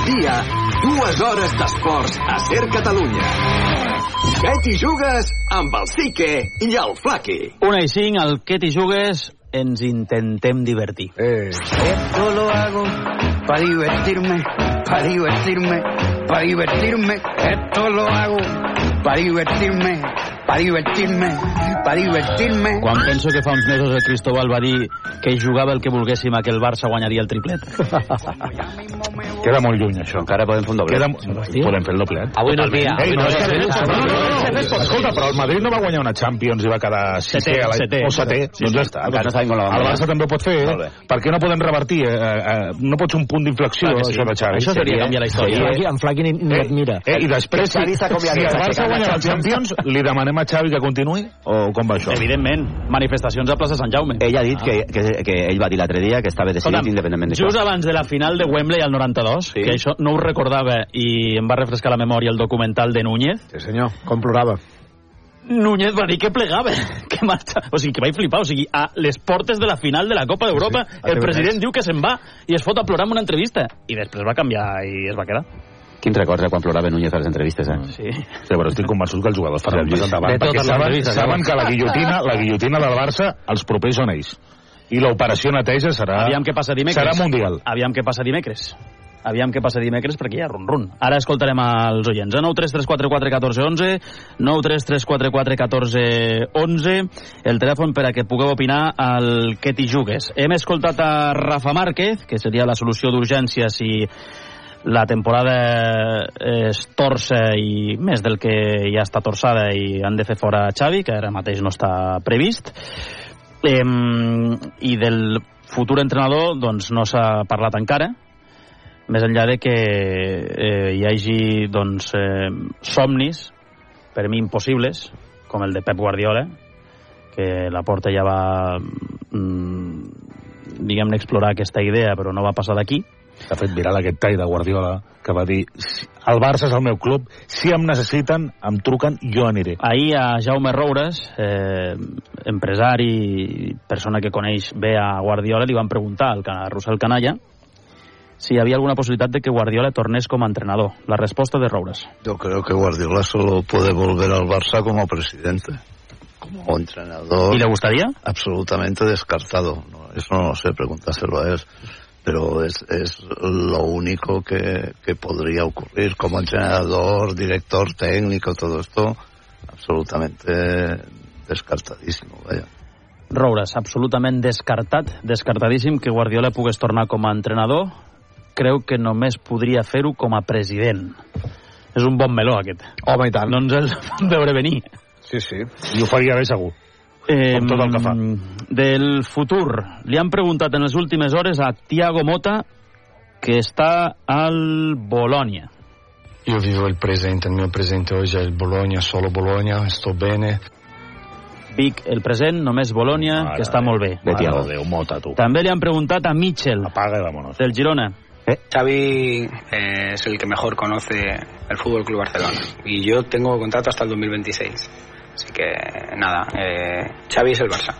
migdia, dues hores d'esports a Ser Catalunya. Què t'hi jugues amb el Sique i el Flaqui? Una i cinc, al que t'hi jugues ens intentem divertir. Eh. Esto lo hago para divertirme, para divertirme, para divertirme. Esto lo hago para divertirme, para divertirme, para divertirme. Quan penso que fa uns mesos el Cristóbal va dir que jugava el que volguéssim a que el Barça guanyaria el triplet. Queda molt lluny, això. Encara podem fer un doblet. Queda... Podem fer el doblet. Avui no és dia. Ei, no, no és que... No, no, no, no, escolta, però el Madrid no va guanyar una Champions i va quedar sisè, Setè, a la... setè. o setè. Sí, doncs ja està. Encara no sabem com la van el. Barça també ho pot fer. Per què no podem revertir? Eh, eh, no pot ser un punt d'inflexió, això de Xavi. Això seria canviar la història. Sí, Flaqui, en Flaqui ni, ni Eh, et mira. Eh, I després, si, si el Barça guanya la Champions. Champions, li demanem a Xavi que continuï? O com va això? Evidentment, manifestacions a plaça Sant Jaume. Ell ha dit que, que, que ell va dir l'altre dia que estava decidit Escolta'm, independentment d'això. just abans de la final de Wembley al 92, Sí. que això no ho recordava i em va refrescar la memòria el documental de Núñez, Sí, senyor, com plorava. Núñez va dir que plegava, que marxa, o sigui, que vaig flipar, o sigui, a les portes de la final de la Copa d'Europa, Sí, sí, el TV3. president diu que se'n va i es fot a plorar en una entrevista, i després va canviar i es va quedar. Quin records de quan plorava Núñez a les entrevistes, eh? Sí. Sí, però estic convençut que els jugadors faran un pas endavant, De perquè saben, saben saben. que la guillotina, la guillotina del Barça, els propers són ells. I l'operació neteja serà, Aviam què passa dimecres. serà mundial. Aviam què passa dimecres. Aviam què passa dimecres perquè hi ha run-run. Ara escoltarem als oients. Eh? 9 3 3 4 4 14 11 9 3 3 4 4 14 11 el telèfon per a que pugueu opinar al que t'hi jugues. Hem escoltat a Rafa Márquez, que seria la solució d'urgència si la temporada es torça i més del que ja està torçada i han de fer fora Xavi, que ara mateix no està previst. Em, I del futur entrenador doncs no s'ha parlat encara, més enllà de que eh, hi hagi doncs, eh, somnis, per mi impossibles, com el de Pep Guardiola, que la porta ja va mm, diguem-ne explorar aquesta idea, però no va passar d'aquí. S'ha fet viral aquest tall de Guardiola que va dir "Si- el Barça és el meu club, si em necessiten, em truquen, jo aniré. Ahir a Jaume Roures, eh, empresari, persona que coneix bé a Guardiola, li van preguntar al a Russell Canalla si hi havia alguna possibilitat de que Guardiola tornés com a entrenador. La resposta de Roures. Yo creo que Guardiola solo puede volver al Barça como presidente. Como entrenador, ¿Y le gustaría? absolutamente descartado. No, eso no lo sé, pregúntaselo a él. Pero es, es lo único que, que podría ocurrir como entrenador, director técnico, todo esto, absolutamente descartadísimo, vaya. Roures, absolutament descartat, descartadíssim que Guardiola pogués tornar com a entrenador. Creu que només podria fer-ho com a president. És un bon meló, aquest. Home, i tant. No ens el veure venir. Sí, sí. I ho faria bé segur. Eh, Com tot el que fa. Del futur. Li han preguntat en les últimes hores a Tiago Mota, que està al Bologna. Io vivo il presente, il mio presente oggi è il Bologna, solo Bologna, sto bene. Vic, el present, només Bologna, Mare que està molt bé. de Tiago. Déu, mota, tu. També li han preguntat a Mitchell, Apaga i vámonos. del Girona. Xavi eh, es el que mejor conoce el Fútbol Club Barcelona y yo tengo contrato hasta el 2026. Así que nada, eh, Xavi es el Barça.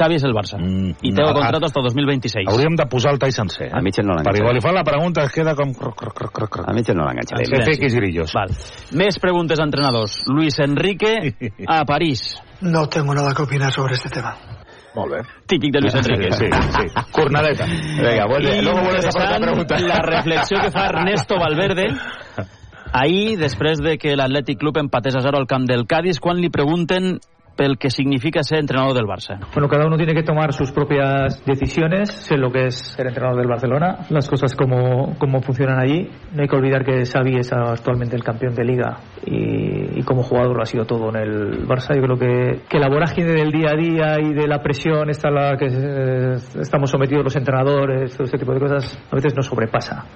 Xavi és el Barça. Mm, I té no, contrato hasta 2026. Hauríem de posar el tall sencer. Eh? A Mitchell no Perquè quan li fan la pregunta es queda com... Croc, croc, croc, croc, croc. A Mitchell no l'enganxarem. Sí. FX grillos. Val. Més preguntes a entrenadors. Luis Enrique a París. No tengo nada que opinar sobre este tema. Molt bé. Típic de Luis Enrique. Sí, sí. Cornadeta. Vinga, vuelve, luego vuelves a interessant pregunta. la reflexió que fa Ernesto Valverde ahir, després de que l'Atlètic Club empatés a 0 al camp del Cádiz, quan li pregunten pel que significa ser entrenador del Barça. Bueno, cada uno tiene que tomar sus propias decisiones. Sé lo que es ser entrenador del Barcelona, las cosas como, como funcionan allí. No hay que olvidar que Xavi es actualmente el campeón de liga y, y como jugador lo ha sido todo en el Barça. Yo creo que, que la vorágine del día a día y de la presión esta a la que eh, estamos sometidos los entrenadores, todo este tipo de cosas, a veces nos sobrepasa.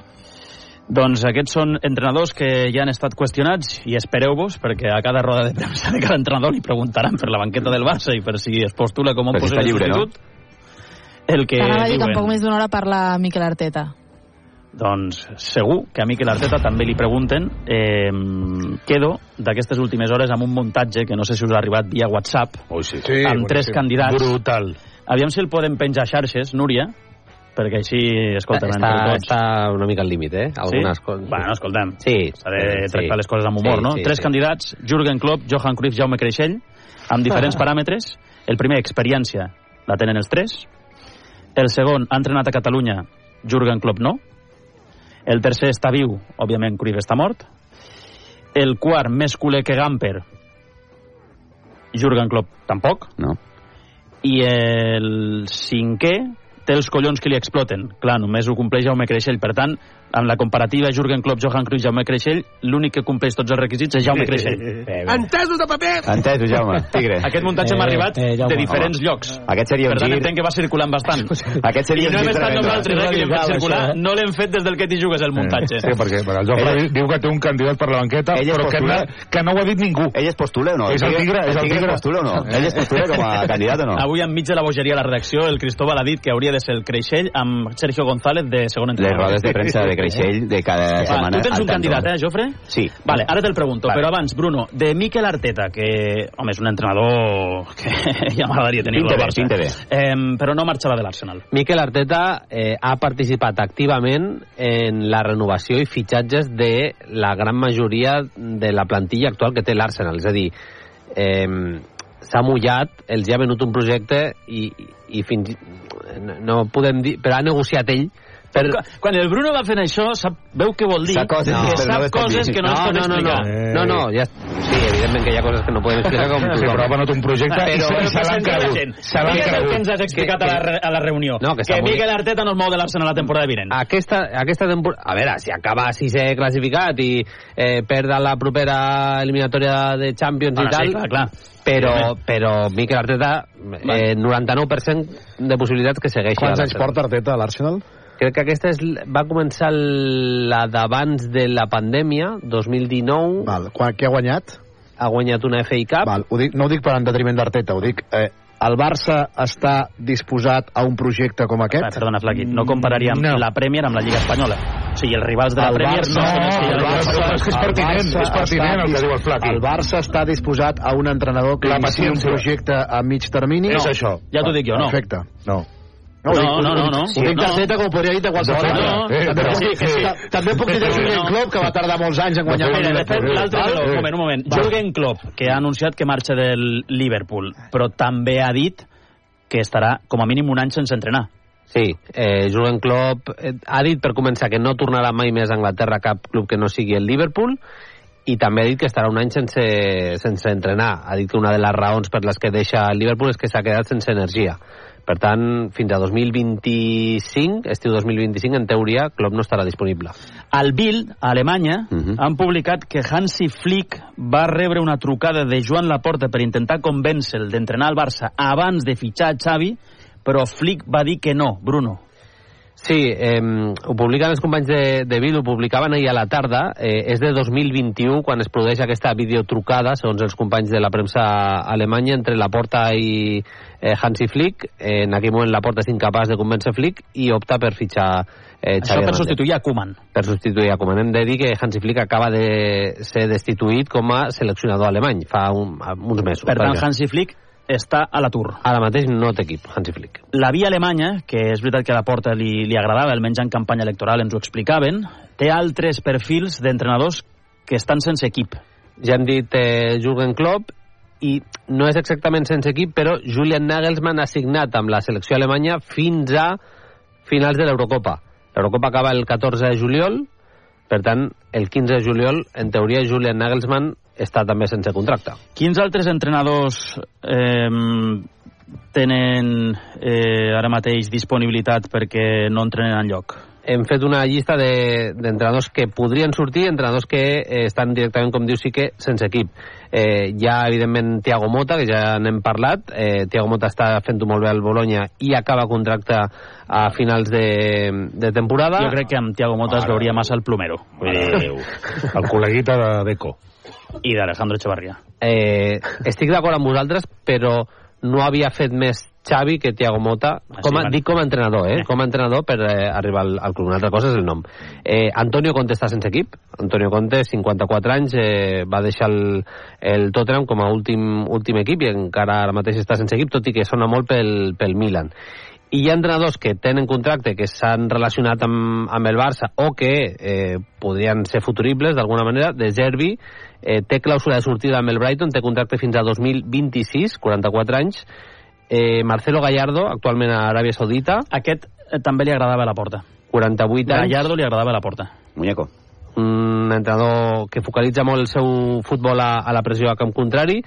Doncs aquests són entrenadors que ja han estat qüestionats i espereu-vos perquè a cada roda de premsa de cada entrenador li preguntaran per la banqueta del Barça i per si es postula com un si possible lliure, no? El que T'anava a dir que en diuen. poc més d'una hora parla Miquel Arteta. Doncs segur que a Miquel Arteta també li pregunten. Eh, quedo d'aquestes últimes hores amb un muntatge que no sé si us ha arribat via WhatsApp, Ui, sí. Sí, amb tres boníssim. candidats. Brutal. Aviam si el podem penjar a xarxes, Núria, perquè així, escolta, està, tots... està una mica al límit, eh? Algunes sí? coses. Bueno, escoltem. Sí. S'ha de tractar les coses amb humor, sí, no? sí, Tres sí. candidats, Jürgen Klopp, Johan Cruyff, Jaume Creixell, amb diferents paràmetres. El primer, experiència, la tenen els tres. El segon, ha entrenat a Catalunya, Jürgen Klopp no. El tercer està viu, òbviament Cruyff està mort. El quart, més culer que Gamper, Jürgen Klopp tampoc. No. I el cinquè té els collons que li exploten. Clar, només ho compleix Jaume Creixell. Per tant, en la comparativa Jürgen Klopp, Johan Cruyff, Jaume Creixell, l'únic que compleix tots els requisits és Jaume Creixell. Entesos de paper! Entesos, Jaume, tigre. Aquest muntatge m'ha arribat de diferents Home, llocs. Aquest seria un Per tant, gir... entenc que va circulant bastant. Aquest seria I un no hem estat tremendo. nosaltres, eh, que l'hem fet circular. això. No l'hem fet des del que t'hi jugues, el muntatge. Sí, perquè bueno, el Jofre Ell- diu que té un candidat per la banqueta, Ell però que no, que no ho ha dit ningú. Ell es postula o no? És el tigre, és el tigre. es postula o no? Ell es postula com a candidat o no? Avui, enmig de la bogeria a la redacció, el Cristóbal ha dit que hauria de ser el Creixell amb Sergio González de segon Les entrenador. rodes de premsa de Creixell de cada Va, setmana. tu tens un candidat, eh, Jofre? Sí. Vale, ara te'l pregunto, Vale. però abans, Bruno, de Miquel Arteta, que, home, és un entrenador que ja m'agradaria tenir-lo Pinte bé, Barça. pinte bé. Eh, però no marxarà de l'Arsenal. Miquel Arteta eh, ha participat activament en la renovació i fitxatges de la gran majoria de la plantilla actual que té l'Arsenal. És a dir, eh, s'ha mullat, els ha venut un projecte i, i fins no, podem dir, però ha negociat ell per... Quan- el Bruno va fent això, sap, veu què vol dir? Sap coses, que no sap les pot coses que no, ens pot no, no, explicar. no, no, no, ja, sí, evidentment que hi ha coses que no podem explicar com Sí, tothom. però ha venut un projecte i Però, se, però se l'han cregut. gent. Se l'han Digues el que cregut. ens has explicat Que- a, la, re- a la reunió. No, que que molt Miquel. Arteta no es mou de l'Arsenal la temporada vinent. Aquesta, aquesta temporada... A veure, si acaba sisè classificat i eh, perd a la propera eliminatòria de Champions Bueno, i tal... sí, clar, clar. Però, però Miquel Arteta, eh, 99% de possibilitats que segueixi. Quants a anys porta Arteta a l'Arsenal? Crec que aquesta és, va començar la d'abans de la pandèmia, 2019. Val. Quan, què ha guanyat? Ha guanyat una FA Cup. Val. Ho dic, no ho dic per en detriment d'Arteta, ho dic... Eh, el Barça està disposat a un projecte com Ah, aquest? perdona, Flaqui, no compararíem No. la Premier amb la Lliga Espanyola. O sigui, els rivals de la El Premier Barça- no són els que hi ha a el la Lliga Barça- és el pertinent, Barça és pertinent el que diu el Flaqui. El Barça està disposat a un entrenador que La un projecte a mig termini? És això. Ja t'ho dic jo, no. Perfecte. No. No, no, no, dic- no. Ho dic No. d'Arteta com podria dir de qualsevol No, altre. no, Eh, també sí, puc- que dir de No, Jürgen no. Klopp, que va tardar molts anys en guanyar Mira, de fet, l'altre, un moment, un moment. Jürgen Klopp, que ha anunciat que marxa del Liverpool, però també ha dit que estarà com a mínim un any sense entrenar. Sí, eh, Jurgen Klopp eh, ha dit per començar que no tornarà mai més a Anglaterra cap club que no sigui el Liverpool i també ha dit que estarà un any sense, sense entrenar. Ha dit que una de les raons per les que deixa el Liverpool és que s'ha quedat sense energia. Per tant, fins a 2025, estiu 2025, en teoria, Klopp no estarà disponible. Al Bild, a Alemanya, uh -huh. han publicat que Hansi Flick va rebre una trucada de Joan Laporta per intentar convèncer-lo d'entrenar al Barça abans de fitxar Xavi, però Flick va dir que no, Bruno. Sí, eh, ho publiquen els companys de, de Bill, ho publicaven ahir a la tarda, eh, és de 2021 quan es produeix aquesta videotrucada, segons els companys de la premsa alemanya, entre Laporta i eh, Hansi Flick. Eh, en aquell moment Laporta és incapaç de convèncer Flick i opta per fitxar eh, Això Xavi per Hernández. substituir a Koeman. Per substituir a Koeman. Hem de dir que Hansi Flick acaba de ser destituït com a seleccionador alemany fa un, uns mesos. Per tant, Vaja. Hansi Flick està a l'atur. Ara mateix no té equip, Hansi Flick. La via alemanya, que és veritat que a la porta li, li agradava, almenys en campanya electoral ens ho explicaven, té altres perfils d'entrenadors que estan sense equip. Ja hem dit eh, Jürgen Klopp i no és exactament sense equip, però Julian Nagelsmann ha signat amb la selecció alemanya fins a finals de l'Eurocopa. L'Eurocopa acaba el 14 de juliol, per tant, el 15 de juliol, en teoria, Julian Nagelsmann està també sense contracte. Quins altres entrenadors eh, tenen eh, ara mateix disponibilitat perquè no entrenen enlloc? Hem fet una llista de- d'entrenadors que podrien sortir, entrenadors que eh, estan directament, com diu, sí que sense equip. Eh, hi ha, evidentment, Thiago Mota, que ja n'hem parlat. Eh, Thiago Mota està fent-ho molt bé al Bologna i acaba contracte a finals de, de temporada. Jo crec que amb Thiago Mota es veuria massa el plomero. Dir, El col·leguita de Deco. I d'Alejandro Echevarría. Eh, estic d'acord amb vosaltres, però no havia fet més Xavi que Thiago Mota, com a, dic com a entrenador, eh? com a entrenador per eh, arribar al, al club. Una altra cosa és el nom. Eh, Antonio Conte està sense equip. Antonio Conte, 54 anys, eh, va deixar el, el Tottenham com a últim, últim equip i encara ara mateix està sense equip, tot i que sona molt pel, pel Milan. i hi ha entrenadors que tenen contracte que s'han relacionat amb, amb el Barça o que eh, podrien ser futuribles d'alguna manera. De Gerbi eh, té clàusula de sortida amb el Brighton, té contracte fins a 2026, 44 anys. Eh, Marcelo Gallardo, actualment a Aràbia Saudita. Aquest eh, també li agradava la porta. 48 anys. Gallardo li agradava la porta. Muñeco. Un entrenador que focalitza molt el seu futbol a, a la pressió a camp contrari.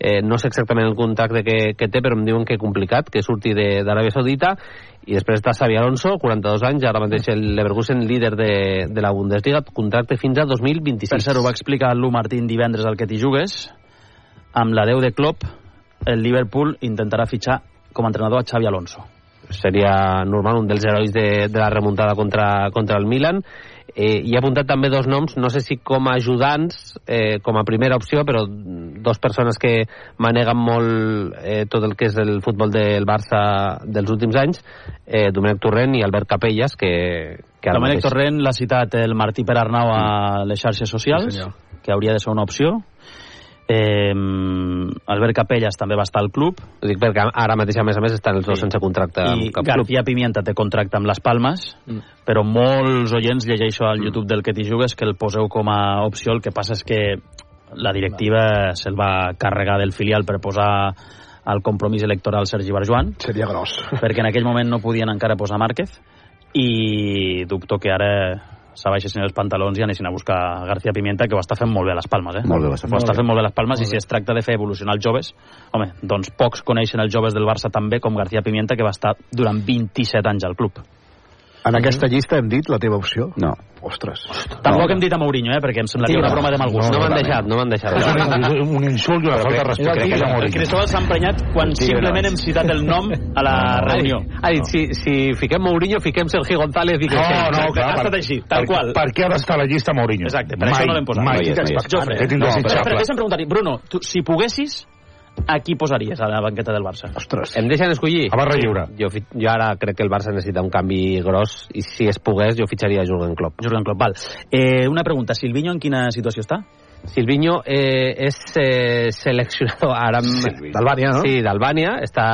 Eh, no sé exactament el contracte que, que té, però em diuen que complicat, que surti de- d'Aràbia Saudita. I després està Xavi Alonso, 42 anys, ara mateix el Leverkusen líder de, de la Bundesliga, contracte fins a 2026. Per cert, ho va explicar Lu Martín divendres al que t'hi jugues. Amb la 10 de Klopp, el Liverpool intentarà fitxar com a entrenador a Xavi Alonso. seria normal, un dels herois de, de la remuntada contra, contra el Milan. Eh, hi ha apuntat també dos noms, no sé si com a ajudants, eh, com a primera opció, però dos persones que maneguen molt eh, tot el que és el futbol del Barça dels últims anys, eh, Domènec Torrent i Albert Capelles, que, que Domènec mateix- Torrent l'ha citat el Martí per Arnau a les xarxes socials, Sí, senyor. que hauria de ser una opció. Eh, Albert Capellas també va estar al club. Ho dic perquè ara mateix, a més a més, estan els dos sense contracte I amb cap club. García Pimienta té contracte amb les Palmes, Mm. però molts oients llegeixo al YouTube del que t'hi jugues que el poseu com a opció. El que passa és que la directiva se'l va carregar del filial per posar al compromís electoral Sergi Barjuan. Seria gros. Perquè en aquell moment no podien encara posar Márquez i dubto que ara s'abaixessin els pantalons i anessin a buscar García Pimienta, que ho està fent molt bé a les Palmes, eh? Molt bé, ho està fent. Ho està bé. fent molt bé a les Palmes i si es tracta de fer evolucionar els joves, home, doncs pocs coneixen els joves del Barça també com García Pimienta, que va estar durant 27 anys al club. En aquesta llista hem dit la teva opció? No. Ostres. Tampoc hem dit a Mourinho, eh? Perquè em semblaria una broma de mal gust. No m'han deixat, no m'han deixat. És un, un insult i una falta de respecte. Crec que a el Mourinho. Cristóbal s'ha emprenyat quan Sí, simplement no. hem citat el nom a la reunió. Ha dit, si, si fiquem Mourinho, fiquem Sergi González i que... No, no, clar. ha estat així, tal per, qual. Per què ha d'estar a la llista Mourinho? Exacte, per això no l'hem posat. Mai, No és, mai. no és. Jofre, Aquest no, però, però deixa'm preguntar-hi, Bruno, tu, si poguessis, a qui posaries a la banqueta del Barça? Ostres. Em deixen escollir? A barra lliure. Jo, jo ara crec que el Barça necessita un canvi gros i si es pogués jo fitxaria Jurgen Klopp. Jurgen Klopp, val. Eh, una pregunta, Silvinho en quina situació està? Silvinho eh, és eh, seleccionador ara amb... D'Albània, no? Sí, d'Albània. Està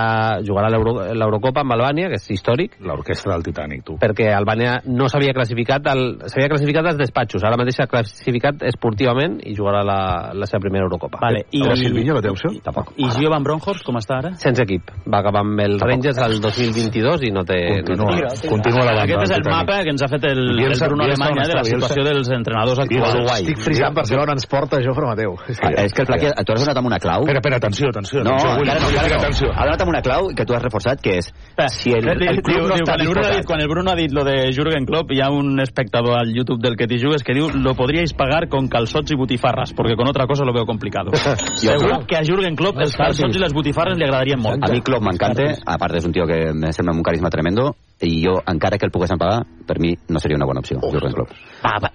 jugarà l'Eurocopa amb Albània, que és històric, L'orquestra del Titanic, tu. perquè Albània no s'havia classificat al- s'havia classificat als despatxos, ara mateix s'ha classificat esportivament i jugarà la, la seva primera Eurocopa. Vale, i, Era Silvinho la teva opció? Tampoc. i Gio Van Bronckhorst, com està ara? Sense equip. Va acabar amb el Rangers al 2022 i no té... Continua, no té... continua la banda Aquest és el Titanic. mapa que ens ha fet el, el Bielsa- Bruno Bielsa Alemanya de la situació dels entrenadors actuals. Estic frisant per ens porta Jofre Mateu. Ah, és que el Plaquia, tu has donat amb una clau... Espera, espera, atenció, atenció. No, atenció, encara no, encara no. atenció. Ha donat amb una clau que tu has reforçat, que és... Si el, el club diu- no diu, està quan, el Bruno ha dit, quan el Bruno ha dit lo de Jürgen Klopp, hi ha un espectador al YouTube del que te jugues que diu lo podríais pagar con calzots y butifarras, porque con otra cosa lo veo complicado. Segur que a Jürgen Klopp els calzots i les butifarres li agradarien molt. A mi Klopp m'encanta, a part és un tio que me sembla un carisma tremendo, i jo, encara que el poguessin pagar, per mi no seria una bona opció, Jurgen Klopp. Va, va.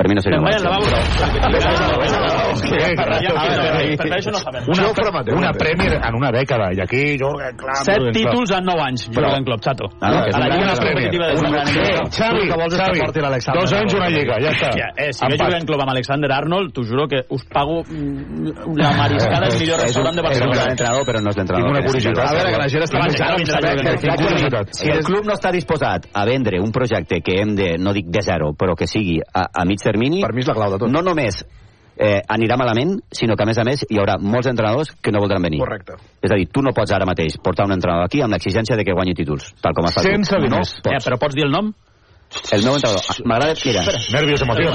Per mi no seria una opció. Una, Premier en una dècada, i aquí Jürgen Klopp... Set títols en 9 anys, Jürgen Klopp, xato. Ah, és a la lliga Premier. Xavi, és Xavi, dos anys, una lliga, ja està. Eh, si ve. Jürgen Klopp amb Alexander Arnold, t'ho juro que us pago mm, la mariscada del millor És un, restaurant de és Barcelona. entrenador, però no és l'entrenador. Tinc una curiositat. A veure, que la gent està pensant. Si el club no està disposat a vendre un projecte que hem de, no dic de zero, però que sigui a, a mig termini, Per mi és la clau de tot. no només eh, anirà malament, sinó que a més a més hi haurà molts entrenadors que no voldran venir. Correcte. És a dir, tu no pots ara mateix portar un entrenador aquí amb l'exigència de que guanyi títols, tal com està Sense tu. No diners. Eh, però pots dir el nom? El meu entrenador. Ah, M'agrada... Mira, Nervios, emoció.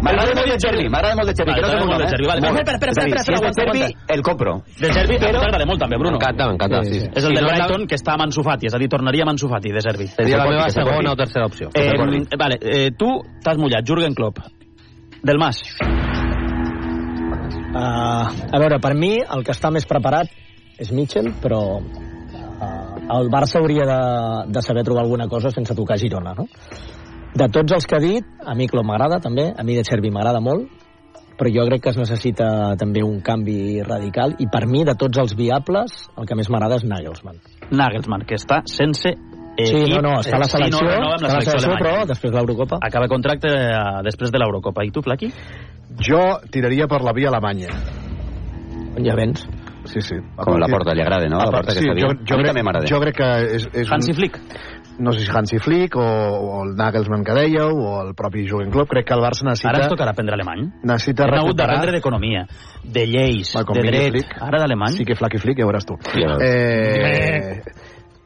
M'agrada molt de Cervi, m'agrada molt de que sé t'agrada molt de vale. Espera, espera, a espera, si és de aguanta. el compro. De Servi, a mi t'agrada molt també, Bruno. M'encanta, m'encanta, sí, sí. És el del Brighton, que està amb Ansu Fati, és a dir, tornaria amb Ansu Fati, de Servi. Seria la meva segona o tercera opció. Eh, vale, eh, tu t'has mullat, Jürgen Klopp. Del Mas. Uh, a veure, per mi el que està més preparat és Mitchell, però el Barça hauria de, de saber trobar alguna cosa sense tocar Girona, no? De tots els que ha dit, a mi Klopp m'agrada també, a mi de Xervi m'agrada molt, però jo crec que es necessita també un canvi radical i per mi, de tots els viables, el que més m'agrada és Nagelsmann. Nagelsmann, que està sense Sí, equip. no, no, està a la Sí, no selecció, renova amb està a la selecció alemanya. però després de l'Eurocopa. Acaba contracte eh, després de l'Eurocopa. I tu, Plaqui? Jo tiraria per la via alemanya. Ja vens. Sí, sí. Com la porta li agrada, no? La porta que sí, jo, A jo, mi crec, també m'agrada. jo crec que és... és Hansi un, Flick. No sé si Hansi Flick o, o el Nagelsmann que dèieu o el propi Jürgen Klopp. Crec que el Barça necessita... Ara ens tocarà aprendre alemany. Necessita Hem hagut d'aprendre d'economia, de lleis, Va, de dret. Flick. Ara d'alemany. Sí que Flaky Flick, ja veuràs tu. Ja. Eh,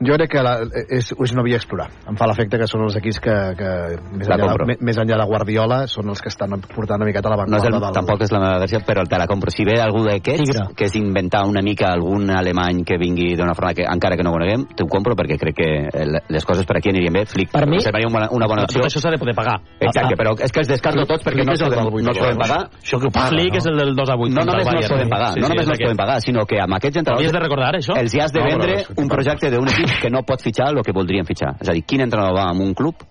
jo crec que la, és, és una via a explorar. Em fa l'efecte que són els equips que, que més, La enllà compro. de, més enllà de Guardiola, són els que estan portant una miqueta a No és l'avantguarda el, del... tampoc és la meva versió, però te la compro. Si ve algú d'aquests, que és inventar una mica algun alemany que vingui d'una forma que encara que no coneguem, t'ho compro perquè crec que eh, les coses per aquí anirien bé. Flick, Per mi- seria una, una bona opció. Tot això s'ha de poder pagar. Exacte, però és que els descarto tots perquè no, Flick del podem, no els podem pagar. Això que paga, Flick no? és el del 2 a 8. No només no els podem pagar, Sí, no només és no els podem pagar, sinó que amb aquests Havies de entrenadors recordar això. els hi has de No, vendre un projecte d'un equip que no pot fitxar el que voldrien fitxar. És a dir, quin entrenador va amb un club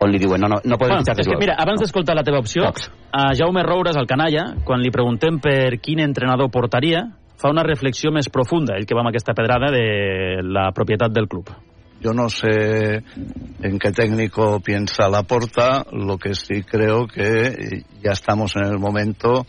on li diuen no, no, no podem Bueno, fitxar és que, mira, abans d'escoltar la teva opció, Pocs. a Jaume Roures, al canalla, quan li preguntem per quin entrenador portaria, fa una reflexió més profunda, ell que va amb aquesta pedrada de la propietat del club. Yo no sé en qué técnico piensa Laporta, lo que sí creo que ya estamos en el momento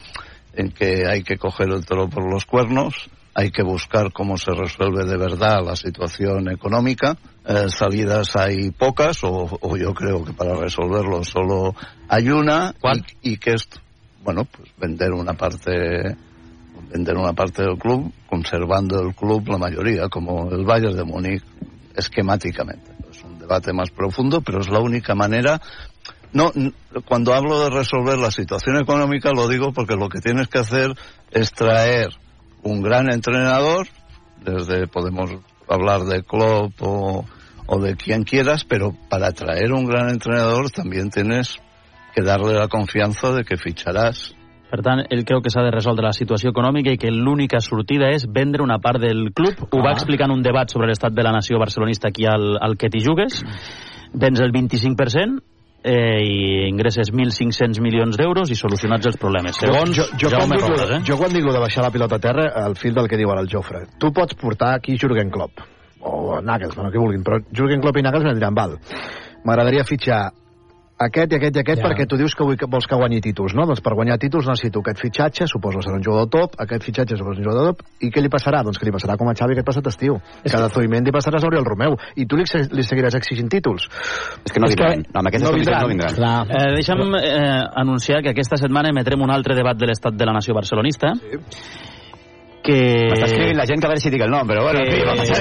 en que hay que coger el toro por los cuernos, hay que buscar cómo se resuelve de verdad la situación económica. Eh, salidas hay pocas, o, o yo creo que para resolverlo solo hay una, ¿Cuál? Y, y que es, bueno, pues vender una parte vender una parte del club, conservando el club la mayoría, como el Bayern de Múnich, esquemáticamente. Es un debate más profundo, pero es la única manera. No, cuando hablo de resolver la situación económica lo digo porque lo que tienes que hacer es traer un gran entrenador, desde podemos hablar de Klopp o, o de quien quieras, pero para traer un gran entrenador también tienes que darle la confianza de que ficharás Per tant, ell creu que s'ha de resoldre la situació econòmica i que l'única sortida és vendre una part del club. Ho va explicar en un debat sobre l'estat de la nació barcelonista aquí al, al que t'hi jugues. Vens el 25% eh, i ingresses 1.500 milions d'euros i solucionats els problemes. Segons jo, jo, quan Jaume dic, Robles, eh? jo quan dic de baixar la pilota a terra, al fil del que diu ara el Jofre, tu pots portar aquí Jürgen Klopp, o Nagelsmann, el que vulguin, però Jürgen Klopp i Nagelsmann diran, val, m'agradaria fitxar aquest i aquest i aquest Ja. perquè tu dius que vull que vols que guanyi títols, no? Doncs per guanyar títols necessito aquest fitxatge, suposo que serà un jugador top, aquest fitxatge suposo un jugador top, i què li passarà? Doncs que li passarà com a Xavi aquest passat estiu. És Cada que- Zubimendi passaràs a Oriol Romeu, i tu li, li seguiràs exigint títols. És que no És que vindran. Amb aquestes no condicions no vindran. vindran. Clar. Eh, deixa'm eh, anunciar que aquesta setmana emetrem un altre debat de l'estat de la nació barcelonista que... M'està escrivint la gent que a veure si dic el nom, però bueno,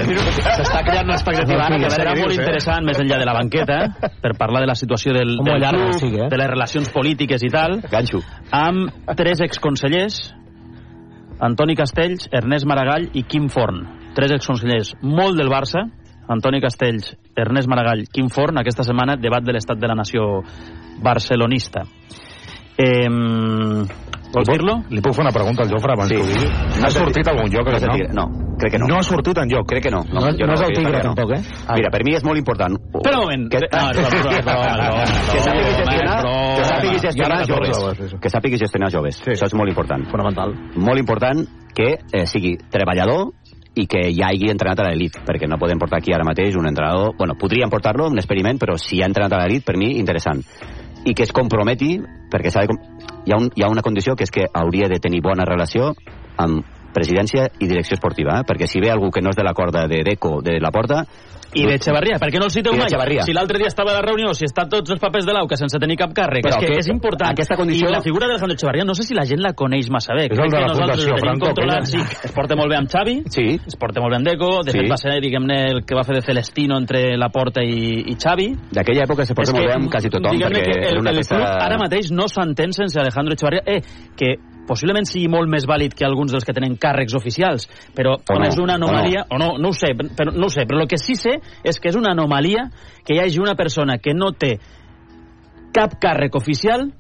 minut. S'està creant una expectativa ara que serà molt eh? interessant més enllà de la banqueta per parlar de la situació del, del llarg club, eh? de les relacions polítiques i tal Ganxo. amb tres exconsellers Antoni Castells, Ernest Maragall i Quim Forn tres exconsellers molt del Barça Antoni Castells, Ernest Maragall, Quim Forn aquesta setmana debat de l'estat de la nació barcelonista eh, Vols dir-lo? Li puc fer una pregunta al Jofre abans Sí. que ho digui? No Ha sortit tigre. algun lloc, No aquest nom? No, crec que no. No ha sortit enlloc. Crec que no. No, jo no és el tigre, no. tampoc, eh? Mira, per mi és molt important. Espera un moment. Que, No, broma, és que broma, gestionar, que sàpiga Ja gestionar no joves. Que sàpiga gestionar joves. Sí. Això és molt important. Fonamental. Molt important que eh, sigui treballador i que ja hagi entrenat a l'elit, perquè no podem portar aquí ara mateix un entrenador... Bueno, podríem portar-lo, un experiment, però si ha entrenat a l'elit, per mi, interessant. I que es comprometi, perquè s'ha de... com- Hi ha, un, hi ha una condició que és que hauria de tenir bona relació amb presidència i direcció esportiva, eh? perquè si ve algú que no és de la corda de Deco, de la porta... I d'Echevarria, per què no el citeu mai? Si l'altre dia estava a la reunió, si està tots els papers de l'AUCA sense tenir cap càrrec, Però és que aquest- és important. aquesta condició- I la figura d'Alejandro Echevarria, no sé si la gent la coneix massa bé. És el de que la nosaltres Fundació Franco, sí. Es porta molt bé amb Xavi, Sí, es porta molt bé amb Deco, de Sí. fet va ser, diguem-ne, el que va fer de Celestino entre Laporta i, i Xavi. d'aquella època se porta És molt que, bé amb quasi tothom, perquè que el, era una el peça... club ara mateix no s'entén sense Alejandro Echevarria, eh, que possiblement sigui molt més vàlid que alguns dels que tenen càrrecs oficials, però O no, és una o no. anomalia, o no, no ho sé, però, no ho sé, però el que sí sé és que és una anomalia que hi hagi una persona que no té cap càrrec oficial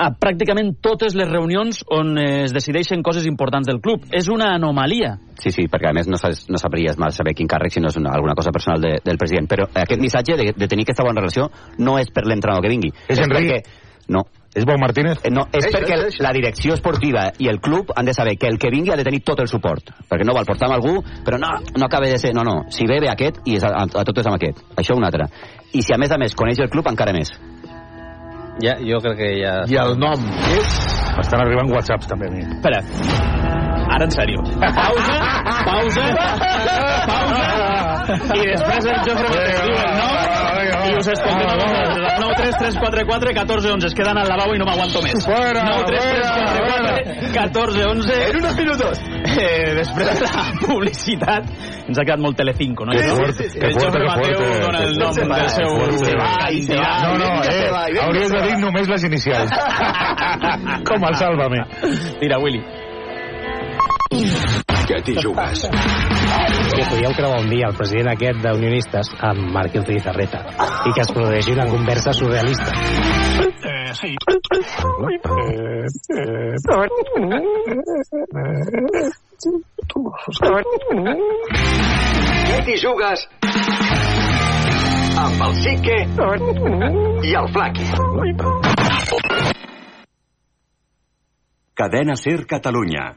a pràcticament totes les reunions on eh, es decideixen coses importants del club. És una anomalia. Sí, sí, perquè a més no, saps, no sabries mal saber quin càrrec si no és una, alguna cosa personal de, del president. Però aquest missatge de, de tenir aquesta bona relació no és per l'entrenador que vingui. És Enric? perquè... No. És Bou Martínez? Eh, No, és Eixa, perquè eixa. la direcció esportiva i el club han de saber que el que vingui ha de tenir tot el suport. Perquè no val portar amb algú, però no, no acaba de ser... No, no, si ve, ve aquest i és a, a, a totes amb aquest. Això un altre. I si a més a més coneix el club, encara més. Ja, jo crec que ja... I el nom és... Estan arribant whatsapps també a mi. Espera. Ara en sèrio. Pausa, pausa, pausa, i després el Jofre Mateu diu el nom i us escoltem a vosaltres. 9 3 3 4 4 14 11. Es queden al lavabo i no m'aguanto més. Fuera, 9 3 3 4 4 14 11. En unos minutos. Eh, després de la publicitat ens ha quedat molt Telecinco, no? Que I fuerte, el que Jofre que Mateu fuerte. dona el nom va, del seu... Se va i se va. No, no, va, eh, hauries de va. dir només les inicials. Com el Sálvame. Tira, Willy. Què t'hi jugues? que podíeu creuar un dia el president aquest d'Unionistes amb Marc Pizarreta i que es produeixi una conversa surrealista. Eh, sí. Què t'hi jugues? Amb el Sique i el Flaqui. Cadena Ser Catalunya.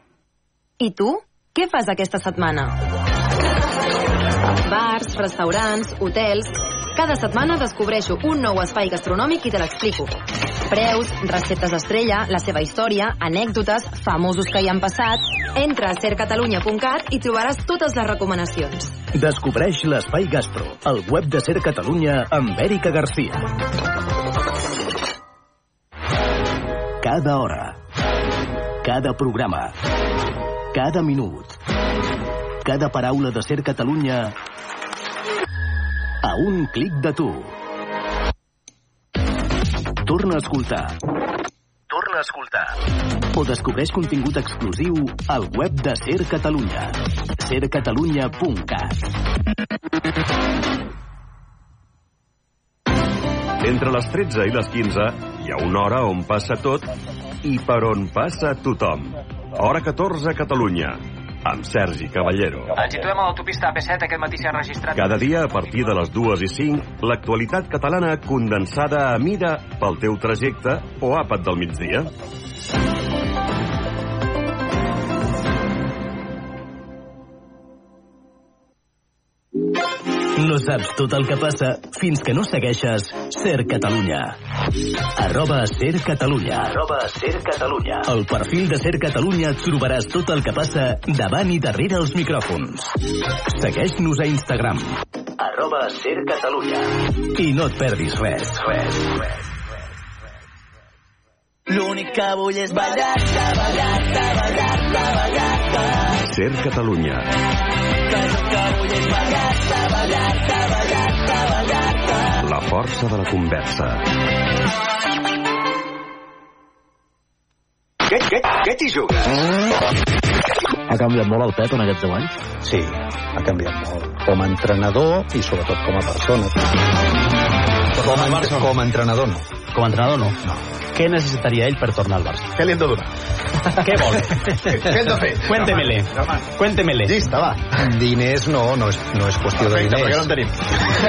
I tu? Què fas aquesta setmana? Bars, restaurants, hotels... Cada setmana descobreixo un nou espai gastronòmic i te l'explico. Preus, receptes estrella, la seva història, anècdotes, famosos que hi han passat... Entra a sercatalunya.cat i trobaràs totes les recomanacions. Descobreix l'Espai Gastro, el web de Ser Catalunya amb Èrica Garcia. Cada hora, cada programa, cada minut, cada paraula de Ser Catalunya a un clic de tu. Torna a escoltar. Torna a escoltar. O descobreix contingut exclusiu al web de Ser Catalunya. sercatalunya.cat Entre les 13 i les 15 hi ha una hora on passa tot i per on passa tothom. Hora 14 a Catalunya, amb Sergi Caballero. Ens situem a l'autopista AP7, aquest matí s'ha registrat... Cada dia, a partir de les 2 i 5, l'actualitat catalana condensada a mida pel teu trajecte o àpat del migdia. No saps tot el que passa fins que no segueixes Ser Catalunya. Arroba Ser Catalunya. Arroba Ser Catalunya. Al perfil de Ser Catalunya trobaràs tot el que passa davant i darrere els micròfons. Segueix-nos a Instagram. Arroba Ser Catalunya. I no et perdis res. Res, res. L'únic que vull és ballar, ballar, ballar, ballar, Ser Catalunya. La força de la conversa. Què, què, què t'hi jugues? Ha canviat molt el Pep en aquests 10 anys? Sí, ha canviat molt. Com a entrenador i sobretot com a persona. Com a, com a entrenador no. Com a entrenador no. no. Què necessitaria ell per tornar al Barça? Què li hem de donar? Què vol? Què hem de fer? Cuéntemele. Cuéntemele. Llista, va. Diners no, no és, no és qüestió de Perfecte, diners. perquè no en tenim.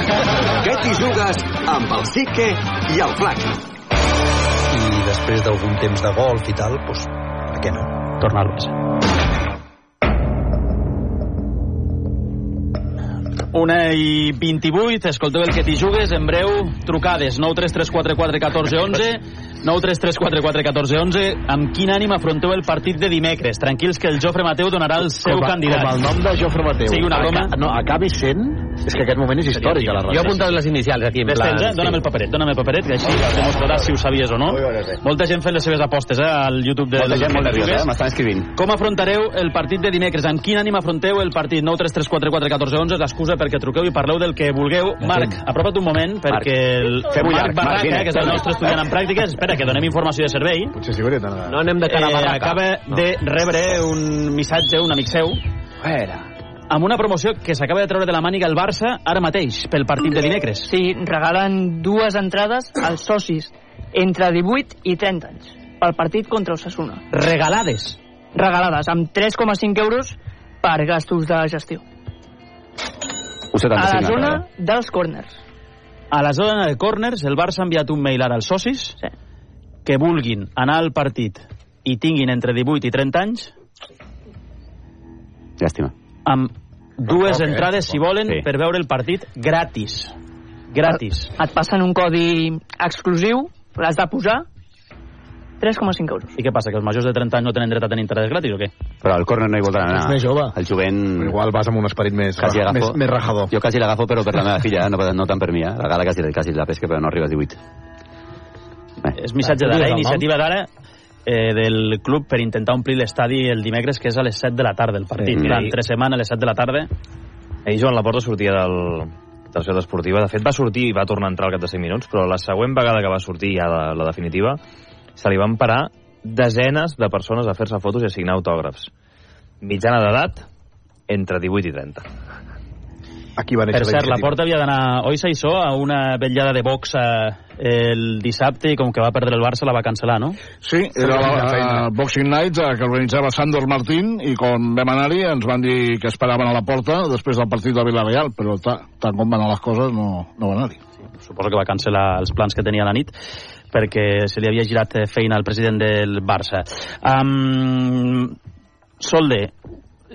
Què t'hi jugues amb el Sique i el Flaqui? I després d'algun temps de golf i tal, doncs, per què no? Tornar al Barça. Una i 28, escolteu el que t'hi jugues, en breu, trucades, 9 3 3 4 4 14 11, 9 3 3 4 4 14 11, amb quin ànim afronteu el partit de dimecres? Tranquils que el Jofre Mateu donarà el seu com, a, candidat. Com el nom de Jofre Mateu. Sigui una broma. Aca- No, acabi sent... És que aquest moment és històric a la Jo he apuntat les inicials aquí. en plan, tens, eh? sí. Dóna'm el paperet, dóna'm el paperet, que així demostraràs si ho sabies o no. Molta gent fent les seves apostes, eh, al YouTube de Molta gent molt nerviosa, eh? M'estan escrivint. Com afrontareu el partit de dimecres? Amb quin ànim afronteu el partit? 9 3 3 4 4 14 11 és l'excusa perquè truqueu i parleu del que vulgueu. Marc, apropa't un moment perquè el Marc Barraca, que és el nostre estudiant en pràctiques, espera, que donem informació de servei. Potser sí, veritat. No anem de cara a Eh, acaba de rebre un missatge, un amic seu, amb una promoció que s'acaba de treure de la màniga el Barça ara mateix, pel partit de dimecres. Sí, regalen dues entrades als socis entre 18 i 30 anys pel partit contra Osasuna. Regalades. Regalades, amb 3,5 euros per gastos de gestió. A la zona dels corners. A la zona de corners, el Barça ha enviat un mail ara als socis sí. Que vulguin anar al partit i tinguin entre 18 i 30 anys Llàstima. amb dues Ok. entrades, si volen, Sí. per veure el partit gratis. Gratis. Et passen un codi exclusiu, l'has de posar, 3,5 euros. I què passa, que els majors de 30 anys no tenen dret a tenir entrades gratis o què? Però al córner no hi voldran anar. És més jove. El jovent... Igual vas amb un esperit més, Quasi agafo, més, més rajador. Jo quasi l'agafo, però per la meva filla, eh? no, no tant per mi. Eh? La gala quasi, quasi la pesca, però no arriba a 18. És missatge d'ara, iniciativa d'ara eh, del club per intentar omplir l'estadi el dimecres, que és a les 7 de la tarda el partit. Sí. Sí. Entre setmana a les 7 de la tarda. Ahir Joan Laporta sortia del, de la ciutat esportiva. De fet, va sortir i va tornar a entrar al cap de 5 minuts, però la següent vegada que va sortir, ja la, la definitiva, se li van parar desenes de persones a fer-se fotos i a signar autògrafs. Mitjana d'edat, entre 18 i 30. Aquí va Per cert, la porta havia d'anar, oi, Saissó, a una vetllada de boxa el dissabte i com que va perdre el Barça la va cancel·lar, no? Sí, era la, la Boxing Night eh, que organitzava Sandor Martín i quan vam anar-hi ens van dir que esperaven a la porta després del partit de Villarreal, però ta, tant com van anar les coses no, no van anar-hi. Suposo que va cancel·lar els plans que tenia a la nit perquè se li havia girat eh, feina al president del Barça. Um, Solde,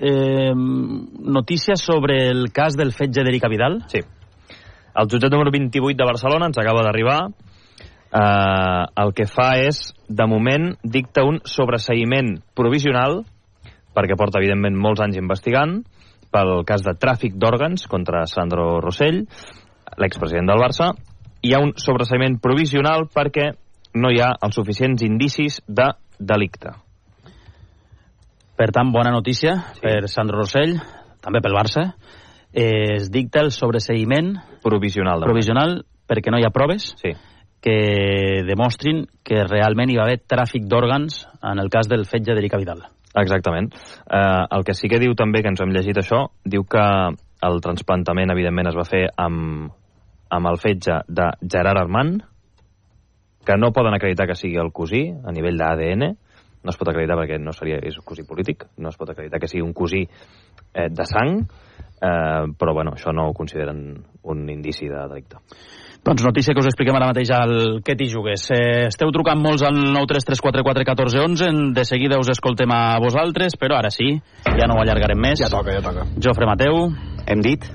eh, notícies sobre el cas del fetge d'Erika Vidal? Sí. El jutjat número 28 de Barcelona ens acaba d'arribar. Eh, el que fa és, de moment, dicta un sobreseïment provisional, perquè porta, evidentment, molts anys investigant, pel cas de tràfic d'òrgans contra Sandro Rossell, l'expresident del Barça. Hi ha un sobreseïment provisional perquè no hi ha els suficients indicis de delicte. Per tant, bona notícia sí. per Sandro Rossell, també pel Barça. Eh, es dicta el sobreseïment provisional, provisional perquè no hi ha proves sí. que demostrin que realment hi va haver tràfic d'òrgans en el cas del fetge d'Erika Vidal. Exactament. Eh, el que sí que diu també, que ens hem llegit això, diu que el transplantament, evidentment, es va fer amb, amb el fetge de Gerard Armand, que no poden acreditar que sigui el cosí a nivell d'ADN, no es pot acreditar perquè no seria és un cosí polític, no es pot acreditar que sigui un cosí eh, de sang, eh, però bueno, això no ho consideren un indici de delicte. Doncs notícia que us expliquem ara mateix al Què t'hi jugues. Eh, esteu trucant molts al 933441411, de seguida us escoltem a vosaltres, però ara sí, ja no ho allargarem més. Ja toca, ja toca. Jofre Mateu. Hem dit,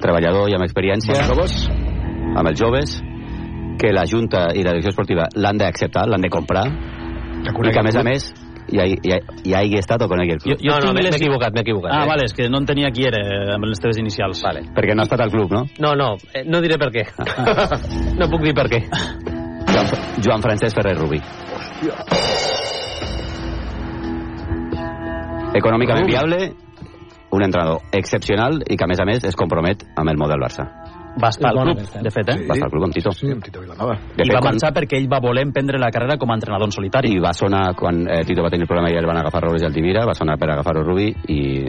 treballador i amb experiència, Amb els joves? amb els joves, que la Junta i la direcció esportiva l'han d'acceptar, l'han de comprar, i que a més a més hi, ha, hi, ha, hi hagi estat o conegui el club. Jo tinc les- equivocat, m'he equivocat. Ah, eh? vale, és que no entenia qui era eh, amb les teves inicials. Vale. Perquè no ha estat al club, no? No, no, eh, no diré per què. no puc dir per què. Joan, Joan Francesc Ferrer Rubí. Econòmicament viable, un entrenador excepcional i que a més a més es compromet amb el model Barça. Va estar al club, aquesta. de fet, eh? Va estar al club amb Tito. Sí, amb Tito Vilanova. De I fet, va quan- marxar perquè ell va voler emprendre la carrera com a entrenador en solitari. I va sonar, quan eh, Tito va tenir el problema i el van agafar Robles i Altimira, va sonar per agafar-ho Rubi i